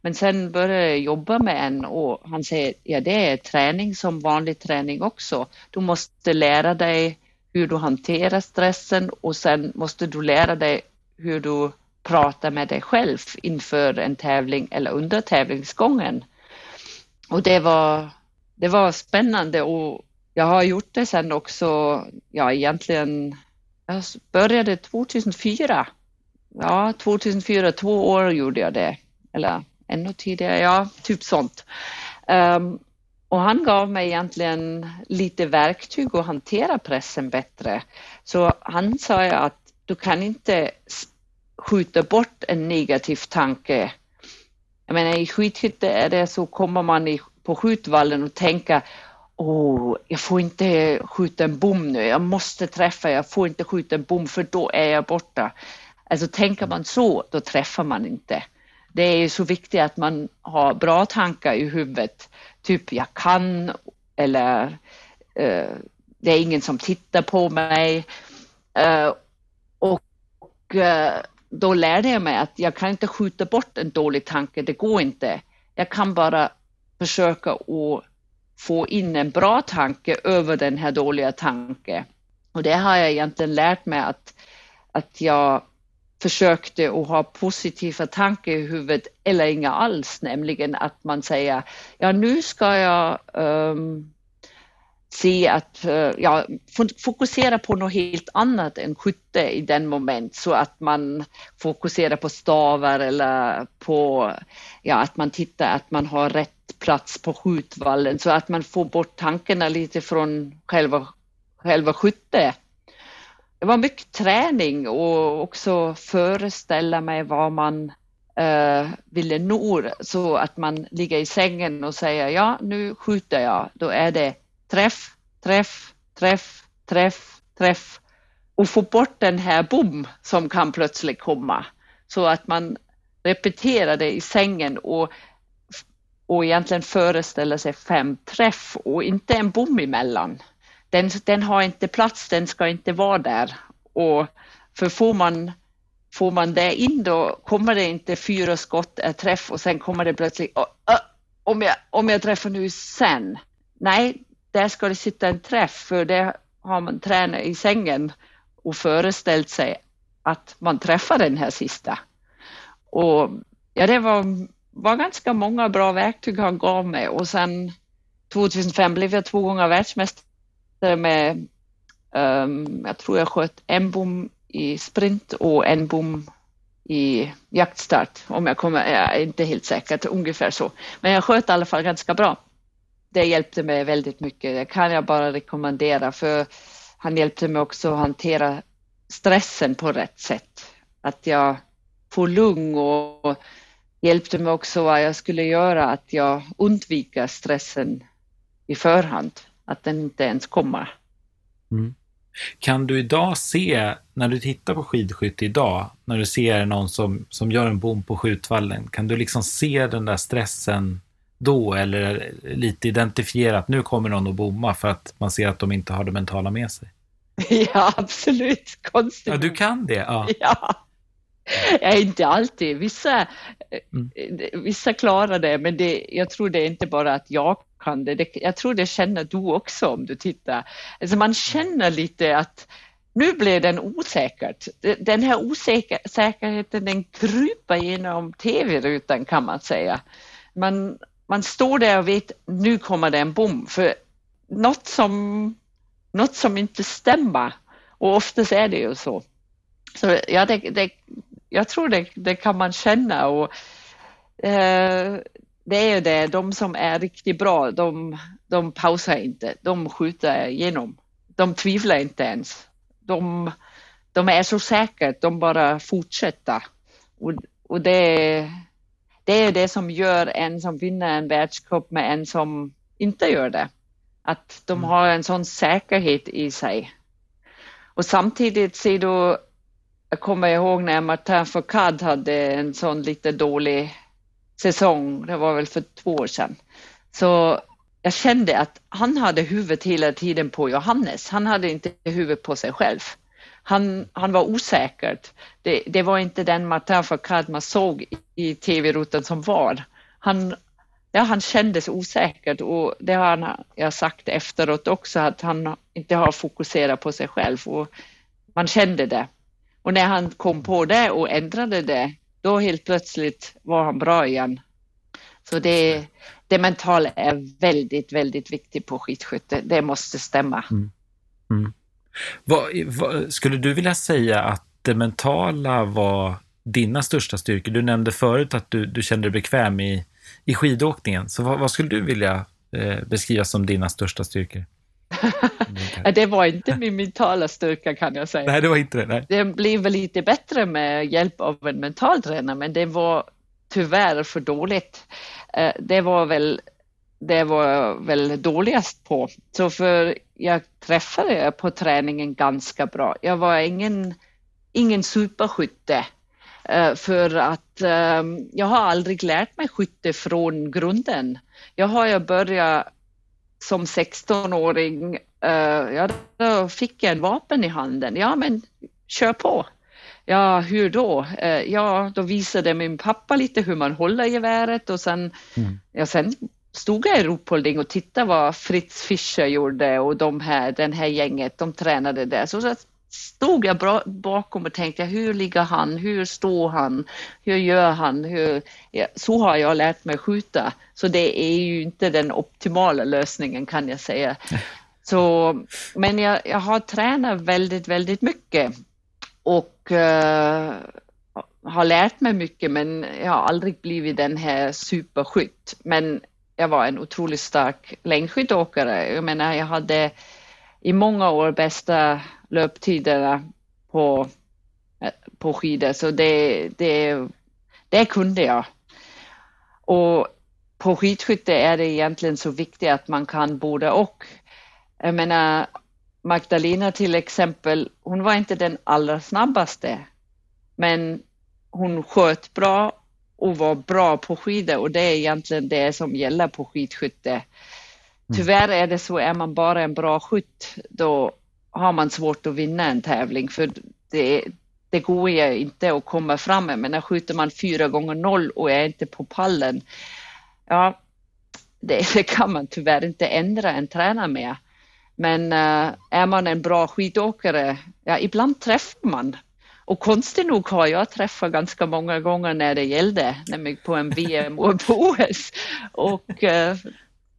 Men sen började jag jobba med en och han säger, ja det är träning som vanlig träning också. Du måste lära dig hur du hanterar stressen och sen måste du lära dig hur du pratar med dig själv inför en tävling eller under tävlingsgången. Och det var, det var spännande och jag har gjort det sen också, ja egentligen, jag började 2004. Ja, 2004, två år gjorde jag det. Eller ännu tidigare, ja, typ sånt. Um, och han gav mig egentligen lite verktyg att hantera pressen bättre. Så han sa att du kan inte skjuta bort en negativ tanke. Jag menar i skidskytte är det så kommer man i, på skjutvallen och tänka Åh, jag får inte skjuta en bom nu, jag måste träffa, jag får inte skjuta en bom för då är jag borta. Alltså tänker man så, då träffar man inte. Det är så viktigt att man har bra tankar i huvudet typ jag kan eller uh, det är ingen som tittar på mig. Uh, och uh, då lärde jag mig att jag kan inte skjuta bort en dålig tanke, det går inte. Jag kan bara försöka att få in en bra tanke över den här dåliga tanken. Och det har jag egentligen lärt mig att, att jag försökte att ha positiva tankar i huvudet eller inga alls, nämligen att man säger ja nu ska jag um, se att, uh, ja, fokusera på något helt annat än skytte i den moment så att man fokuserar på stavar eller på, ja att man tittar att man har rätt plats på skjutvallen så att man får bort tankarna lite från själva, själva skytte. Det var mycket träning och också föreställa mig vad man eh, ville nå så att man ligger i sängen och säger ja, nu skjuter jag. Då är det träff, träff, träff, träff, träff. Och få bort den här bom som kan plötsligt komma. Så att man repeterar det i sängen och och egentligen föreställer sig fem träff och inte en bom emellan den, den har inte plats, den ska inte vara där. Och för får man, får man det in då kommer det inte fyra skott är träff och sen kommer det plötsligt, oh, oh, om, jag, om jag träffar nu sen. Nej, där ska det sitta en träff för det har man tränat i sängen och föreställt sig att man träffar den här sista. Och ja, det var, var ganska många bra verktyg han gav mig och sen 2005 blev jag två gånger världsmästare med, um, jag tror jag sköt en bom i sprint och en bom i jaktstart, om jag kommer, jag är inte helt säker, ungefär så. Men jag sköt i alla fall ganska bra. Det hjälpte mig väldigt mycket, det kan jag bara rekommendera, för han hjälpte mig också att hantera stressen på rätt sätt. Att jag får lugn och hjälpte mig också vad jag skulle göra, att jag undviker stressen i förhand, att den inte ens kommer. Mm. Kan du idag se, när du tittar på skidskytte idag, när du ser någon som, som gör en bom på skjutvallen, kan du liksom se den där stressen då eller lite identifierat, nu kommer någon att bomma för att man ser att de inte har det mentala med sig? *laughs* Ja, absolut. Konstigt. Ja, du kan det? Ja. ja. *laughs* Ja, inte alltid. Vissa, mm. vissa klarar det, men det, jag tror det är inte bara att jag kan det. det. Jag tror det känner du också om du tittar. Alltså man känner lite att nu blir den osäkert. Den här osäkerheten den kryper genom tv-rutan kan man säga. Man, man står där och vet nu kommer det en bom för något som, något som inte stämmer och oftast är det ju så. Så ja, det, det, jag tror det, det kan man känna och eh, det är ju det, de som är riktigt bra, de, de pausar inte, de skjuter igenom. De tvivlar inte ens. De, de är så säkra, de bara fortsätter. Och, och det, det är det som gör en som vinner en världscup med en som inte gör det. Att de mm. har en sån säkerhet i sig. Och samtidigt ser du jag kommer ihåg när Martin Fourcade hade en sån lite dålig säsong, det var väl för två år sedan. Så jag kände att han hade huvudet hela tiden på Johannes, han hade inte huvudet på sig själv. Han, han var osäker. Det, det var inte den Martin Fourcade man såg i tv-rutan som var. Han, ja, han kändes osäker och det har han, jag sagt efteråt också, att han inte har fokuserat på sig själv och man kände det. Och när han kom på det och ändrade det, då helt plötsligt var han bra igen. Så det, det mentala är väldigt, väldigt viktigt på skidskytte. Det måste stämma. Mm. Mm. Vad, vad, skulle du vilja säga att det mentala var dina största styrkor? Du nämnde förut att du, du kände dig bekväm i, i skidåkningen. Så vad, vad skulle du vilja eh, beskriva som dina största styrkor? Det var inte min mentala styrka kan jag säga. Nej, det var inte det. Nej. Det blev väl lite bättre med hjälp av en mental tränare, men det var tyvärr för dåligt. Eh, det var väl det var väl dåligast på. Så för jag träffade på träningen ganska bra. Jag var ingen, ingen superskytte eh, för att eh, jag har aldrig lärt mig skytte från grunden. Jag har ju börjat som 16-åring, uh, ja, då fick jag en vapen i handen. Ja, men kör på. Ja, hur då? Uh, ja, då visade min pappa lite hur man håller geväret och sen, mm. ja, sen stod jag i Ruhpolding och tittade vad Fritz Fischer gjorde och de här, den här gänget, de tränade där. Så, så stod jag bra, bakom och tänkte hur ligger han, hur står han, hur gör han, hur, ja, så har jag lärt mig skjuta. Så det är ju inte den optimala lösningen kan jag säga. *laughs* Så, men jag, jag har tränat väldigt, väldigt mycket och uh, har lärt mig mycket men jag har aldrig blivit den här superskytt. Men jag var en otroligt stark längdskidåkare. Jag menar, jag hade i många år bästa löptiderna på, på skidor, så det, det, det kunde jag. Och på skidskytte är det egentligen så viktigt att man kan både och. Jag menar, Magdalena till exempel, hon var inte den allra snabbaste, men hon sköt bra och var bra på skidor och det är egentligen det som gäller på skidskytte. Mm. Tyvärr är det så, är man bara en bra skytt, då har man svårt att vinna en tävling för det, det går ju inte att komma fram med. Men när skjuter man fyra gånger noll och är inte på pallen, ja, det, *laughs* det kan man tyvärr inte ändra en tränare med. Men äh, är man en bra skidåkare, ja, ibland träffar man. Och konstigt nog har jag träffat ganska många gånger när det gällde, nämligen på en VM och på OS. Och äh,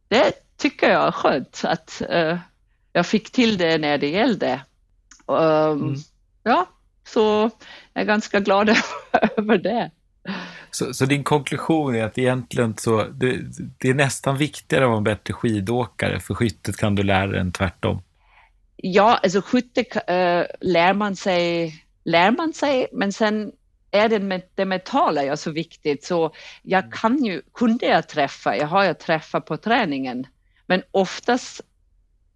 det tycker jag är skönt att uh, jag fick till det när det gällde. Um, mm. Ja, så jag är ganska glad *laughs* över det. Så, så, din konklusion är att egentligen så, det, det, är nästan viktigare att vara en bättre skidåkare, för skyttet kan du lära dig än tvärtom? Ja, alltså skytte äh, lär man sig, lär man sig, men sen är det, det mentala jag så viktigt så jag mm. kan ju, kunde jag träffa, jag har ju träffat på träningen, men oftast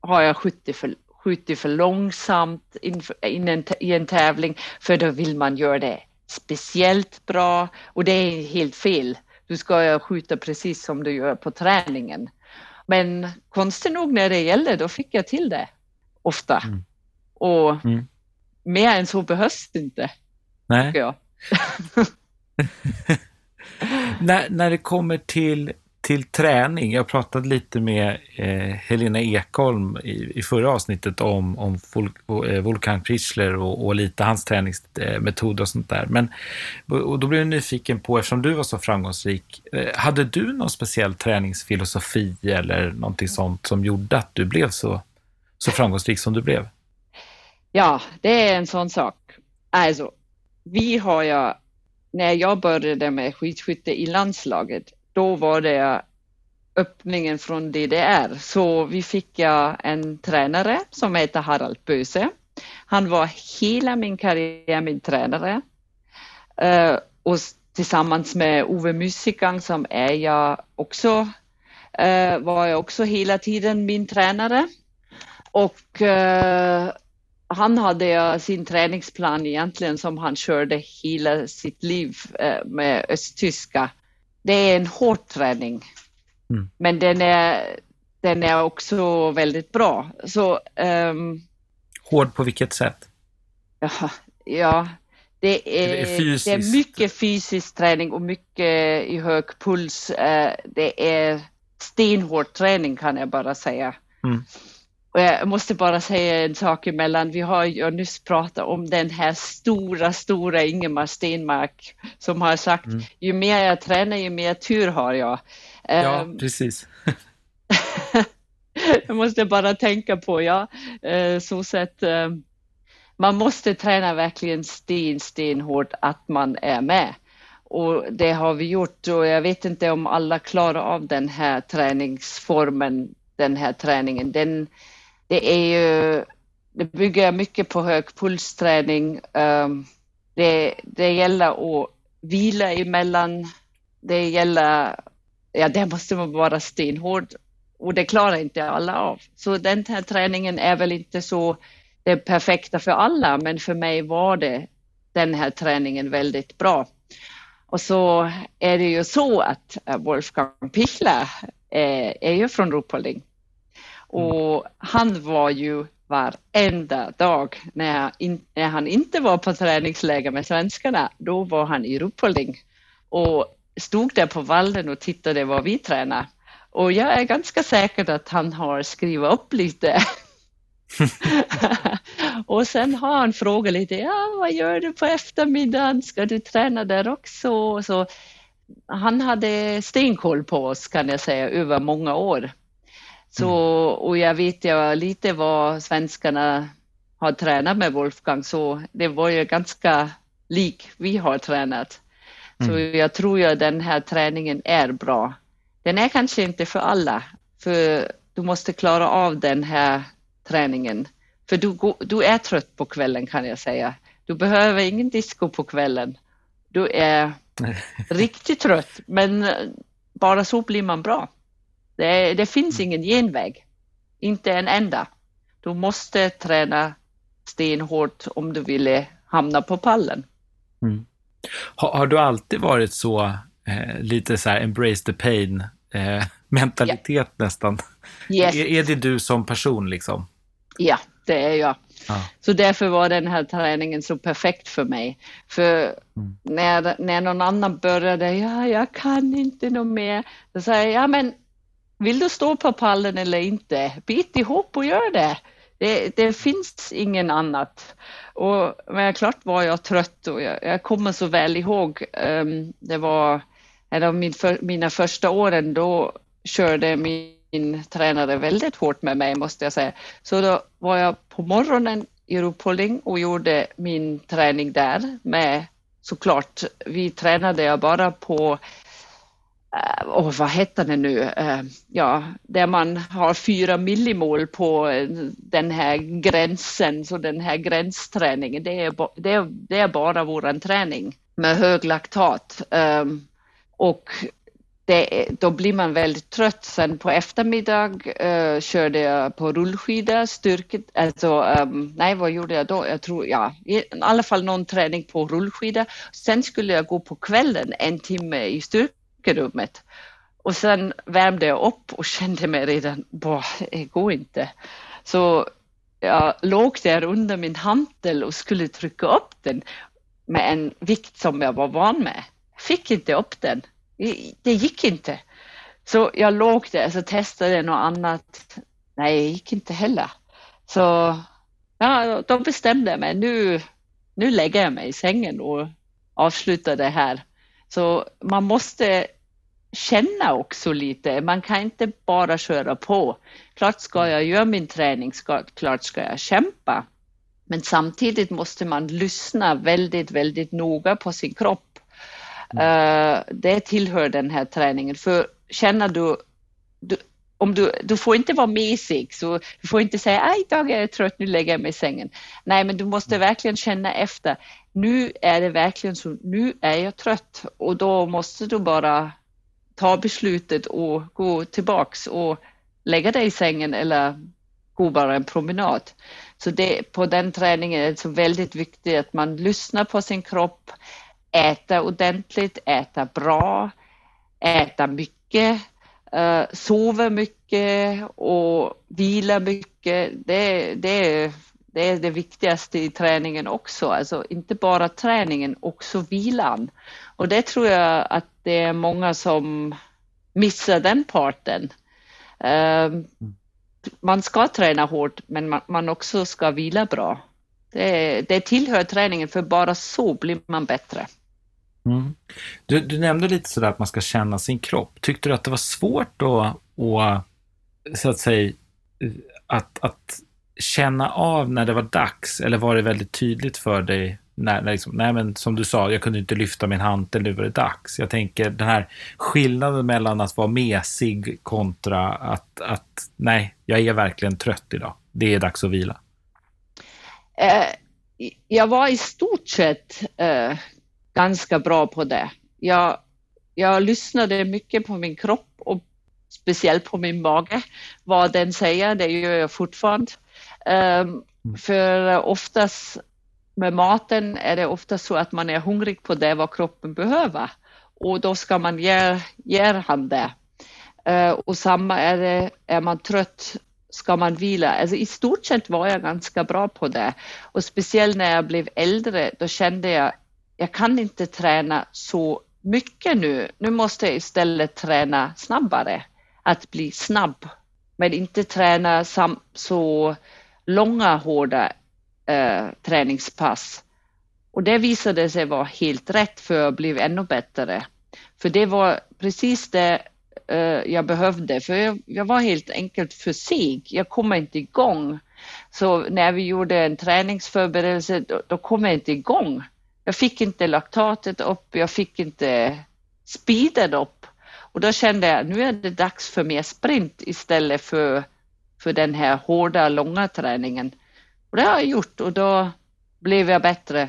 har jag skjutit för, skjutit för långsamt in, en, i en tävling för då vill man göra det speciellt bra och det är helt fel. Du ska skjuta precis som du gör på träningen. Men konstigt nog när det gällde, då fick jag till det ofta. Mm. Och mm. mer än så behövs det inte. Nej. Jag. *laughs* när, när det kommer till, till träning, jag pratade lite med eh, Helena Ekholm i, i förra avsnittet om, om eh, Volkan Prischler och, och, lite hans träningsmetoder och sånt där. Men, och då blev jag nyfiken på, eftersom du var så framgångsrik, eh, hade du någon speciell träningsfilosofi eller någonting sånt som gjorde att du blev så, så framgångsrik som du blev? Ja, det är en sån sak. Alltså, vi har ju, när jag började med skidskytte i landslaget, då var det öppningen från DDR. Så vi fick en tränare som heter Harald Böse. Han var hela min karriär min tränare. Eh, och tillsammans med Ove Musikang som är jag också, eh, var jag också hela tiden min tränare. Och eh, han hade sin träningsplan egentligen som han körde hela sitt liv med östtyska. Det är en hård träning, mm. men den är, den är också väldigt bra. Så, um, hård på vilket sätt? Ja, ja det, är, det, är det är mycket fysisk träning och mycket i hög puls. Eh, det är stenhård träning kan jag bara säga. Mm. Och jag måste bara säga en sak emellan. Vi har ju nyss pratat om den här stora, stora Ingemar Stenmark som har sagt mm. ju mer jag tränar, ju mer tur har jag. Ja, um, precis. *laughs* det måste jag bara tänka på, ja. Uh, så sett, uh, man måste träna verkligen sten, stenhårt att man är med. Och det har vi gjort och jag vet inte om alla klarar av den här träningsformen, den här träningen. Den, det är ju, det bygger mycket på hög pulsträning. Ehm, det, det gäller att vila emellan. Det gäller, ja det måste man vara stenhård och det klarar inte alla av. Så den här träningen är väl inte så det perfekta för alla, men för mig var det den här träningen väldigt bra. Och så är det ju så att eh, Wolfgang Pichler är, är ju från Ruhpolding Mm. Och han var ju varenda dag när, in, när han inte var på träningsläger med svenskarna, då var han i Ruhpolding och stod där på vallen och tittade vad vi tränade. Och jag är ganska säker att han har skrivit upp lite. *laughs* och sen har han frågat lite, ja vad gör du på eftermiddagen, ska du träna där också? Så han hade stenkoll på oss kan jag säga över många år. Så, mm. och jag vet ju lite vad svenskarna har tränat med Wolfgang, så det var ju ganska lik vi har tränat. Så mm. jag tror ju den här träningen är bra. Den är kanske inte för alla, för du måste klara av den här träningen. För du, du är trött på kvällen kan jag säga. Du behöver ingen disco på kvällen. Du är *laughs* riktigt trött, men bara så blir man bra. Det, det finns ingen genväg, inte en enda. Du måste träna stenhårt om du vill hamna på pallen. Mm. Har, har, du alltid varit så eh, lite så här embrace the pain eh, *laughs* mentalitet yeah. nästan? Yes. Är, är, det du som person liksom? Ja, det är jag. Ah. Så därför var den här träningen så perfekt för mig. För mm. när, när någon annan började, ja, jag kan inte något mer, då sa jag, ja men vill du stå på pallen eller inte? Bit ihop och gör det. Det, det finns ingen annat. Och, men klart var jag trött och jag, jag kommer så väl ihåg, um, det var en av min för, mina första åren, då körde min tränare väldigt hårt med mig måste jag säga. Så då var jag på morgonen i Ruhpolding och gjorde min träning där med såklart, vi tränade jag bara på Eh, och vad heter det nu, eh, ja, där man har fyra millimol på eh, den här gränsen, så den här gränsträningen, det är, det är, det är bara våran träning. med hög laktat. Ehm, och det, då blir man väldigt trött. Sen på eftermiddag uh, körde jag på rullskida, styrket, alltså, um, nej vad gjorde jag då? Jag tror, ja, i alla fall någon träning på rullskida. Sen skulle jag gå på kvällen en timme i rummet. Och sen värmde jag upp och kände mig redan, bara, det går inte. Så jag låg där under min hantel och skulle trycka upp den med en vikt som jag var van med. Fick inte upp den. Det gick inte. Så jag låg där och testade något annat. Nej, det gick inte heller. Så ja, då bestämde jag mig. Nu, nu lägger jag mig i sängen och avslutar det här. Så man måste känna också lite. Man kan inte bara köra på. Klart ska jag göra min träning, ska, klart ska jag kämpa. Men samtidigt måste man lyssna väldigt, väldigt noga på sin kropp. Mm. Uh, det tillhör den här träningen. För känner du, du om du, du får inte vara mesig, så du får inte säga att idag är jag trött, nu lägger jag mig i sängen. Nej, men du måste mm. verkligen känna efter. Nu är det verkligen så, nu är jag trött och då måste du bara ta beslutet och gå tillbaks och lägga dig i sängen eller gå bara en promenad. Så det, på den träningen är det så väldigt viktigt att man lyssnar på sin kropp, äta ordentligt, äta bra, äta mycket, eh, uh, sova mycket och vila mycket. Det, det, det är det viktigaste i träningen också, alltså inte bara träningen, också vilan. Och det tror jag att det är många som missar den parten. Eh, man ska träna hårt, men man, man också ska vila bra. Det, det tillhör träningen, för bara så blir man bättre. Mm. Du, du, nämnde lite sådär att man ska känna sin kropp. Tyckte du att det var svårt då att, så att säga, att, att känna av när det var dags? Eller var det väldigt tydligt för dig när, när liksom, nej men som du sa, jag kunde inte lyfta min hand, nu var det dags. Jag tänker den här skillnaden mellan att vara mesig kontra att, att nej, jag är verkligen trött idag. Det är dags att vila. Eh, jag var i stort sett eh, ganska bra på det. Jag, jag lyssnade mycket på min kropp och speciellt på min mage. Vad den säger, det gör jag fortfarande. Um, för oftast med maten är det ofta så att man är hungrig på det vad kroppen behöver och då ska man ge, ge han det. Uh, och samma är det, är man trött ska man vila. Alltså i stort sett var jag ganska bra på det och speciellt när jag blev äldre då kände jag jag kan inte träna så mycket nu. Nu måste jag istället träna snabbare, att bli snabb, men inte träna så långa hårda eh, träningspass. Och det visade sig vara helt rätt för jag blev ännu bättre. För det var precis det eh, jag behövde, för jag, jag, var helt enkelt för seg. Jag kom inte igång. Så när vi gjorde en träningsförberedelse, då, då kom jag inte igång. Jag fick inte laktatet upp, jag fick inte speeden upp. Och då kände jag, nu är det dags för mer sprint istället för, för den här hårda, långa träningen. Och det har jag gjort och då blev jag bättre.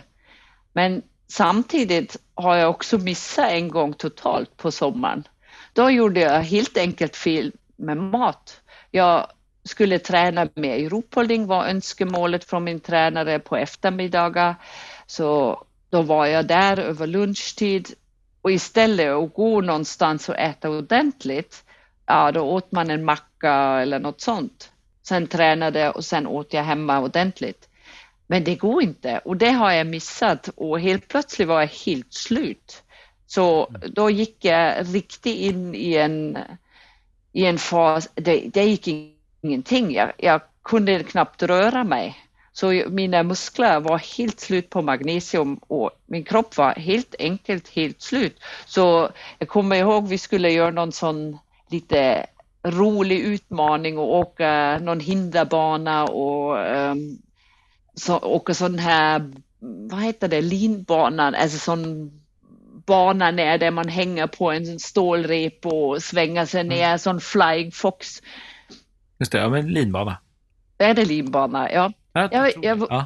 Men samtidigt har jag också missat en gång totalt på sommaren. Då gjorde jag helt enkelt fel med mat. Jag skulle träna med Ruhpolding var önskemålet från min tränare på eftermiddagar. Så då var jag där över lunchtid och istället att gå någonstans och äta ordentligt, ja då åt man en macka eller något sånt. Sen tränade jag och sen åt jag hemma ordentligt. Men det går inte och det har jag missat och helt plötsligt var jag helt slut. Så då gick jag riktigt in i en, i en fas, det, det gick ingenting. Jag, jag kunde knappt röra mig. Så mina muskler var helt slut på magnesium och min kropp var helt enkelt helt slut. Så jag kommer ihåg vi skulle göra någon sån lite rolig utmaning och åka någon hinderbana och um, så, åka sån här, vad heter det, linbanan, alltså sån bana ner där man hänger på en stålrep och svänger sig ner, mm. sån flying fox. Just det, ja men linbana. Är det linbana? Ja. Jag, jag, jag,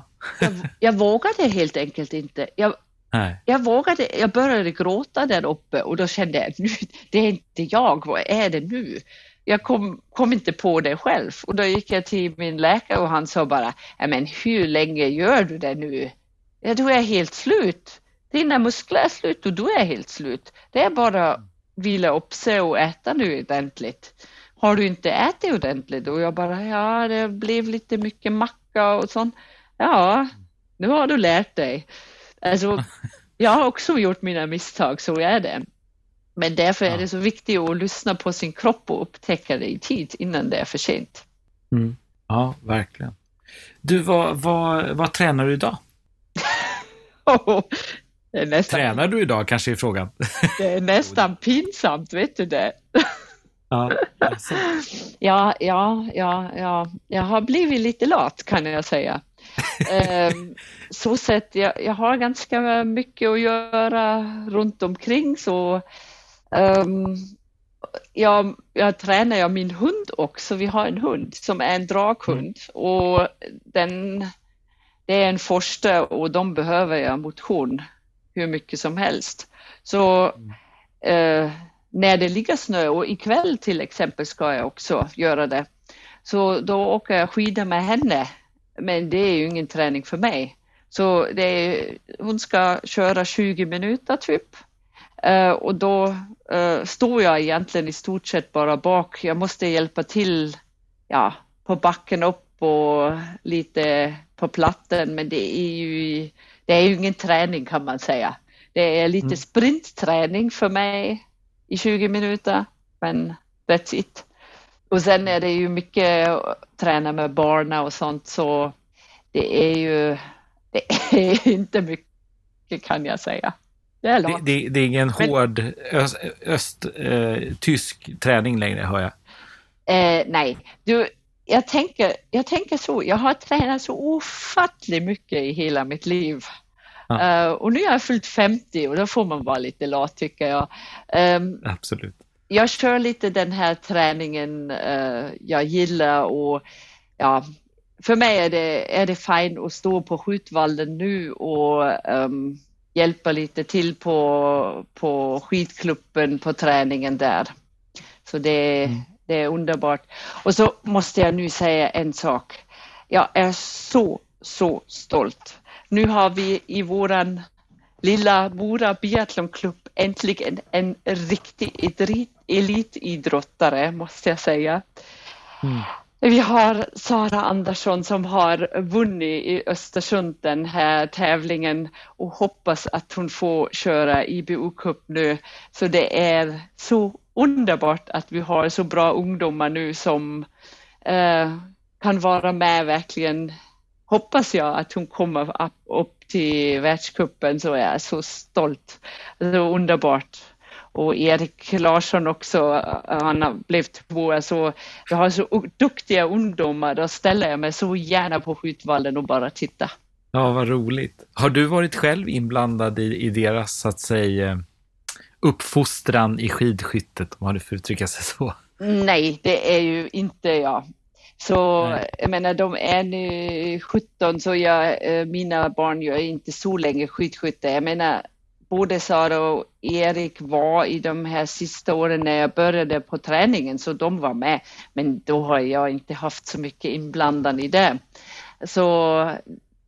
jag, vågade helt enkelt inte. Jag, Nej. Jag vågade, jag började gråta där uppe och då kände jag, nu, det är inte jag, vad är det nu? Jag kom, kom inte på det själv och då gick jag till min läkare och han sa bara, men hur länge gör du det nu? Ja, då är jag helt slut. Dina muskler är slut och du är helt slut. Det är bara att vila upp sig och äta nu ordentligt. Har du inte ätit ordentligt? Och jag bara, ja, det blev lite mycket macka och sånt. Ja, nu har du lärt dig. Alltså, jag har också gjort mina misstag, så är det. Men därför är det så viktigt att lyssna på sin kropp och upptäcka det i tid innan det är för sent. Mm. Ja, verkligen. Du, vad, vad, vad tränar du idag? *laughs* oh, nästan... Tränar du idag kanske är frågan? det är nästan *laughs* pinsamt, vet du det? ja, *laughs* ja, ja, ja, ja, jag har blivit lite lat kan jag säga. Ehm, så sett, jag, jag har ganska mycket att göra runt omkring så um, jag, jag tränar jag min hund också. Vi har en hund som är en draghund mm. och den, det är en första och de behöver jag motion hur mycket som helst. Så uh, när det ligger snö och ikväll till exempel ska jag också göra det. Så då åker jag skidor med henne men det är ju ingen träning för mig. Så är, hon ska köra 20 minuter typ. Uh, och då uh, står jag egentligen i stort sett bara bak. Jag måste hjälpa till ja, på backen upp och lite på platten, men det är ju, det är ju ingen träning kan man säga. Det är lite mm. sprintträning för mig i 20 minuter, men that's it. Och sen är det ju mycket att träna med barnen och sånt så det är ju det är *laughs* inte mycket kan jag säga. Det är, det, det, det är ingen Men, hård öst-tysk eh, träning längre hör jag. Eh, nej, du, jag tänker, jag tänker så, jag har tränat så ofattligt mycket i hela mitt liv. Ja. Uh, och nu är jag fyllt 50 och då får man vara lite lat tycker jag. Um, Absolut jag kör lite den här träningen uh, jag gillar och ja, för mig är det, är det fint att stå på skjutvallen nu och um, hjälpa lite till på, på skidklubben på träningen där. Så det, mm. det är underbart. Och så måste jag nu säga en sak. Jag är så, så stolt. Nu har vi i våran lilla Mora biathlonklubb äntligen en riktig elitidrottare, måste jag säga. Mm. Vi har Sara Andersson som har vunnit i Östersund den här tävlingen och hoppas att hon får köra IBU Cup nu. Så det är så underbart att vi har så bra ungdomar nu som eh, kan vara med verkligen. Hoppas jag att hon kommer upp, upp till världscupen så är jag så stolt. Så underbart och Erik Larsson också, han har blivit tvåa. Så vi har så duktiga ungdomar, då ställer jag mig så gärna på skjutvallen och bara titta. Ja, vad roligt. Har du varit själv inblandad i, i deras, så att säga, uppfostran i skidskyttet, om man får uttrycka sig så? Nej, det är ju inte jag. Så Nej. jag menar, de är nu 17, så jag, eh, mina barn gör inte så länge skidskytte. Jag menar, både Sara och Erik var i de här sista åren när jag började på träningen, så de var med. Men då har jag inte haft så mycket inblandan i det. Så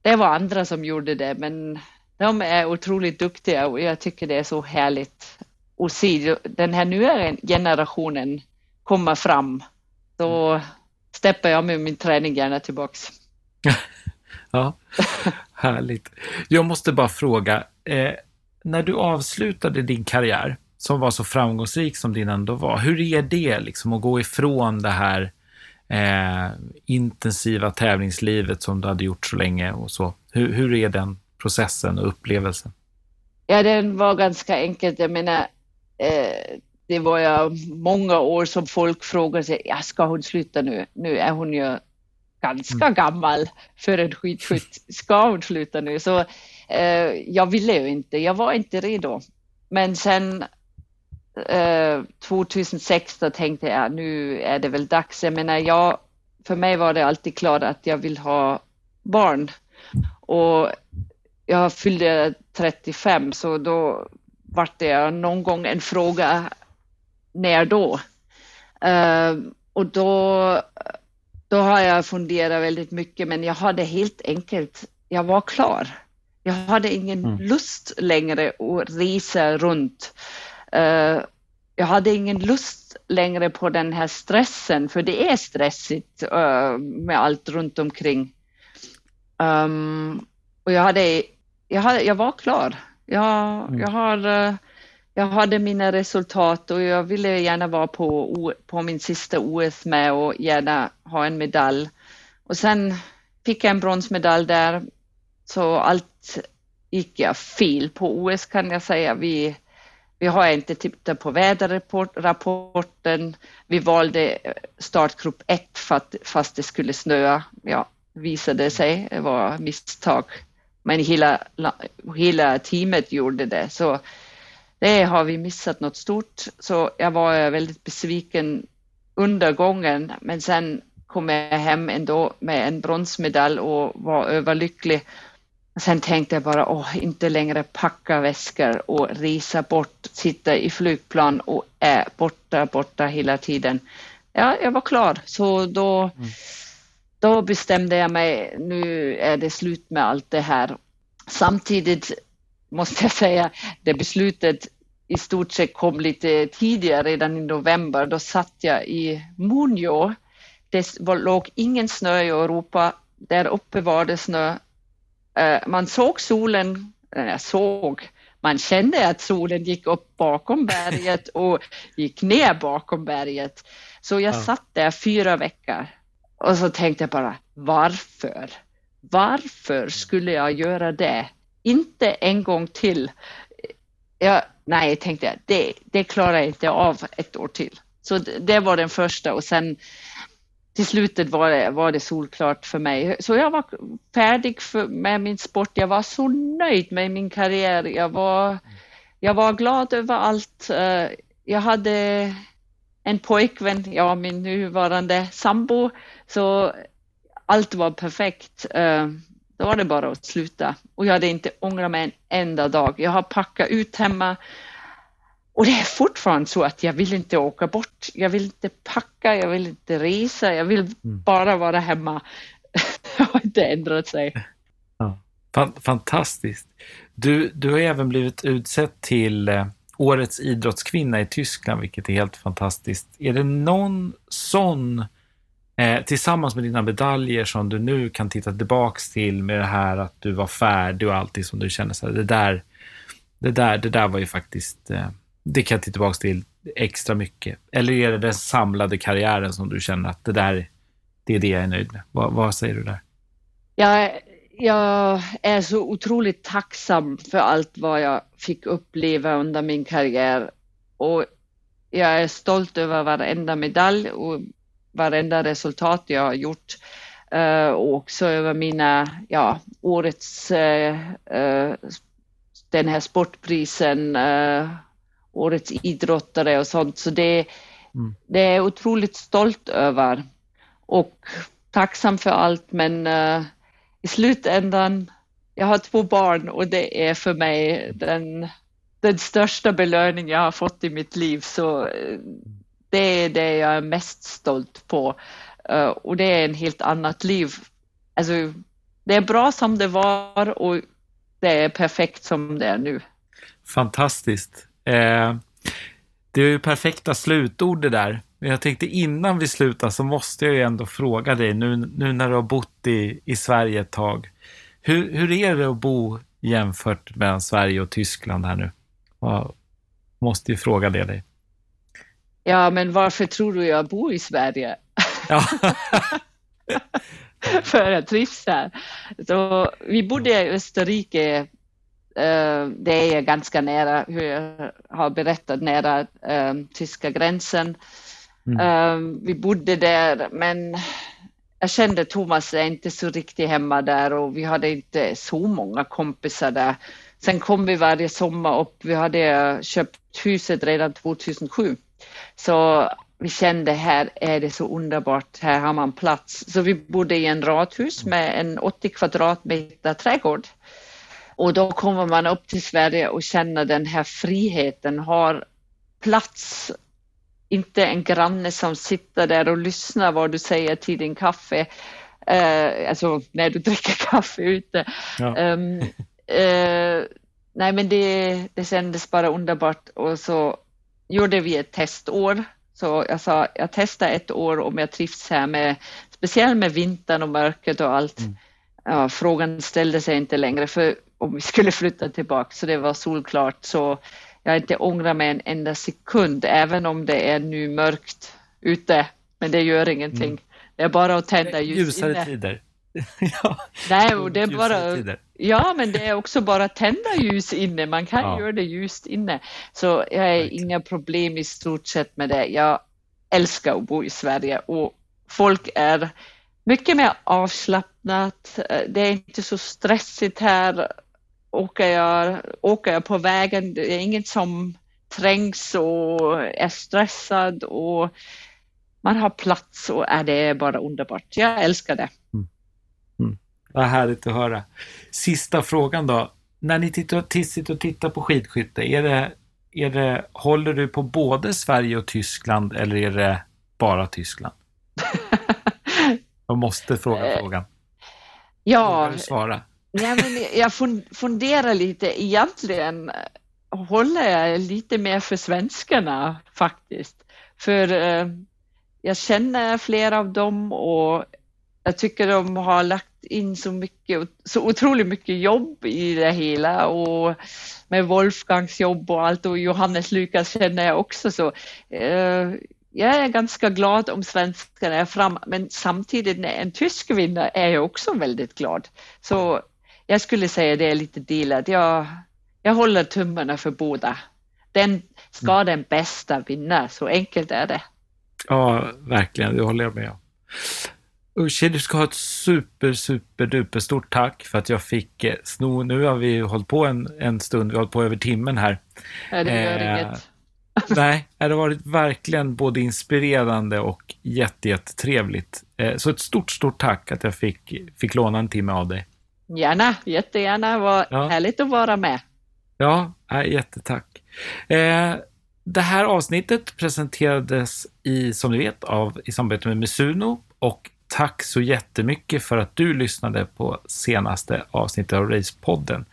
det var andra som gjorde det, men de är otroligt duktiga och jag tycker det är så härligt att se den här nya generationen komma fram. Då steppar jag med min träning gärna tillbaks. *laughs* ja, härligt. Jag måste bara fråga, eh, när du avslutade din karriär, som var så framgångsrik som din ändå var, hur är det liksom att gå ifrån det här eh, intensiva tävlingslivet som du hade gjort så länge och så? Hur, hur är den processen och upplevelsen? Ja, den var ganska enkelt. Jag menar, eh, det var ju många år som folk frågade sig, ja, ska hon sluta nu? Nu är hon ju ganska mm. gammal för en skidskytt. Ska hon sluta nu? Så Eh, jag ville ju inte, jag var inte redo. Men sen eh, 2006 då tänkte jag nu är det väl dags. Jag menar, jag, för mig var det alltid klart att jag vill ha barn. Och jag fyllde 35 så då vart det någon gång en fråga när då? Uh, och då, då har jag funderat väldigt mycket men jag hade helt enkelt, jag var klar. Jag hade ingen mm. lust längre att resa runt. Uh, jag hade ingen lust längre på den här stressen, för det är stressigt uh, med allt runt omkring. Um, och jag, hade, jag, hade, jag var klar. Jag, mm. jag, har, uh, jag hade mina resultat och jag ville gärna vara på, på min sista OS med och gärna ha en medalj. Och sen fick jag en bronsmedalj där, så allt gick jag fel på OS kan jag säga. Vi, vi har inte tittat på väderrapporten. Vi valde eh, startgrupp 1 fast det skulle snöa. Ja, visade sig, det var misstag. Men hela, hela teamet gjorde det. Så det har vi missat något stort. Så jag var väldigt besviken under gången. Men sen kom jag hem ändå med en bronsmedalj och var överlycklig. Sen tänkte jag bara, åh, inte längre packa väskor och resa bort, sitta i flygplan och är borta, borta hela tiden. Ja, jag var klar, så då, mm. då bestämde jag mig, nu är det slut med allt det här. Samtidigt måste jag säga, det beslutet i stort sett kom lite tidigare, redan i november. Då satt jag i Munjo. Det låg ingen snö i Europa. Där uppe var det snö man såg solen, jag såg, man kände att solen gick upp bakom berget *laughs* och gick ner bakom berget. Så jag ja. satt där fyra veckor och så tänkte jag bara, varför? Varför skulle jag göra det? Inte en gång till. Jag, nej, tänkte jag, det, det klarar jag inte av ett år till. Så det, det var den första och sen till slutet var det, var det solklart för mig. Så jag var färdig för, med min sport. Jag var så nöjd med min karriär. Jag var, jag var glad över allt. Eh, jag hade en pojkvän, ja, min nuvarande sambo, så allt var perfekt. Eh, då var det bara att sluta och jag hade inte ångrat mig en enda dag. Jag har packat ut hemma och det är fortfarande så att jag vill inte åka bort. Jag vill inte packa, jag vill inte resa, jag vill mm. bara vara hemma. *laughs* det har inte ändrat sig. Ja. Fantastiskt. Du, du har även blivit utsedd till eh, Årets idrottskvinna i Tyskland, vilket är helt fantastiskt. Är det någon sån, eh, tillsammans med dina medaljer, som du nu kan titta tillbaks till med det här att du var färdig och allting som du känner så här, det där, det där, det där var ju faktiskt eh, det kan jag titta tillbaka till extra mycket? Eller är det den samlade karriären som du känner att det där, det är det jag är nöjd med? Vad, vad säger du där? Jag, jag är så otroligt tacksam för allt vad jag fick uppleva under min karriär och jag är stolt över varenda medalj och varenda resultat jag har gjort uh, och också över mina, ja, årets, uh, uh, den här sportprisen årets idrottare och sånt. Så det, mm. det är jag otroligt stolt över och tacksam för allt. Men uh, i slutändan, jag har två barn och det är för mig den, den största belöning jag har fått i mitt liv. Så uh, det är det jag är mest stolt på. Uh, och det är en helt annat liv. Alltså, det är bra som det var och det är perfekt som det är nu. Fantastiskt. Eh, det är ju perfekta slutord det där. Men jag tänkte innan vi slutar så måste jag ju ändå fråga dig nu, nu när du har bott i, i Sverige ett tag. Hur, hur är det att bo jämfört med Sverige och Tyskland här nu? Jag måste ju fråga det dig. Ja, men varför tror du jag bor i Sverige? Ja. *laughs* För jag trivs här. Så, vi bodde i Österrike det är ganska nära, hur jag har berättat, nära um, tyska gränsen. Mm. Um, vi bodde där, men jag kände Thomas är inte så riktigt hemma där och vi hade inte så många kompisar där. Sen kom vi varje sommar upp. Vi hade köpt huset redan 2007. Så vi kände här är det så underbart, här har man plats. Så vi bodde i en radhus med en 80 kvadratmeter trädgård. Och då kommer man upp till Sverige och känner den här friheten, har plats, inte en granne som sitter där och lyssnar vad du säger till din kaffe, eh, alltså när du *laughs* dricker kaffe ute. Ja. Um, eh, nej men det, det kändes bara underbart och så gjorde vi ett testår. Så jag sa, jag testar ett år om jag trivs här med, speciellt med vintern och mörkret och allt. Mm. Ja, frågan ställde sig inte längre för om vi skulle flytta tillbaka så det var solklart så jag inte ångrar mig en enda sekund även om det är nu mörkt ute. Men det gör ingenting. Mm. Det är bara att tända ljus Ljusare inne. tider. *laughs* ja. Nej, och det är bara, ja, men det är också bara att tända ljus inne. Man kan ja. göra det ljust inne. Så jag har right. inga problem i stort sett med det. Jag älskar att bo i Sverige och folk är mycket mer avslappnat. Det är inte så stressigt här. Åker jag, åker jag på vägen, det är inget som trängs och är stressad och man har plats och är det bara underbart. Jag älskar det. Mm. Mm. Vad härligt att höra. Sista frågan då. När ni tittar, sitter och tittar på skidskytte, är det, är det, håller du på både Sverige och Tyskland eller är det bara Tyskland? *laughs* Jag måste fråga eh, frågan. Ja. svara? Ja, men jag funderar lite. Egentligen håller jag lite mer för svenskarna faktiskt. För eh, jag känner flera av dem och jag tycker de har lagt in så mycket, så otroligt mycket jobb i det hela och med Wolfgangs jobb och allt och Johannes Lukas känner jag också så. Eh, jag är ganska glad om svenskarna är fram, men samtidigt när en tysk vinner är jag också väldigt glad. Så jag skulle säga det är lite delat. Jag, jag håller tummarna för båda. Den ska mm. den bästa vinna, så enkelt är det. Ja, verkligen. Det håller jag med om. Uschi, du ska ha ett super, super duper stort tack för att jag fick eh, sno. Nu har vi hållit på en, en stund, vi har hållit på över timmen här. Nej, det gör eh, inget. *laughs* Nej, det har varit verkligen både inspirerande och jättetrevligt. Eh, så ett stort, stort tack att jag fick, fick låna en timme av dig. Gärna, jättegärna. Var ja. härligt att vara med. Ja, jättetack. Eh, det här avsnittet presenterades i, som ni vet, av, i samarbete med Misuno och tack så jättemycket för att du lyssnade på senaste avsnittet av Racepodden.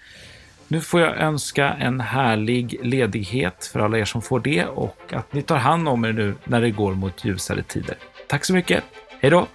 Nu får jag önska en härlig ledighet för alla er som får det och att ni tar hand om er nu när det går mot ljusare tider. Tack så mycket. Hej då!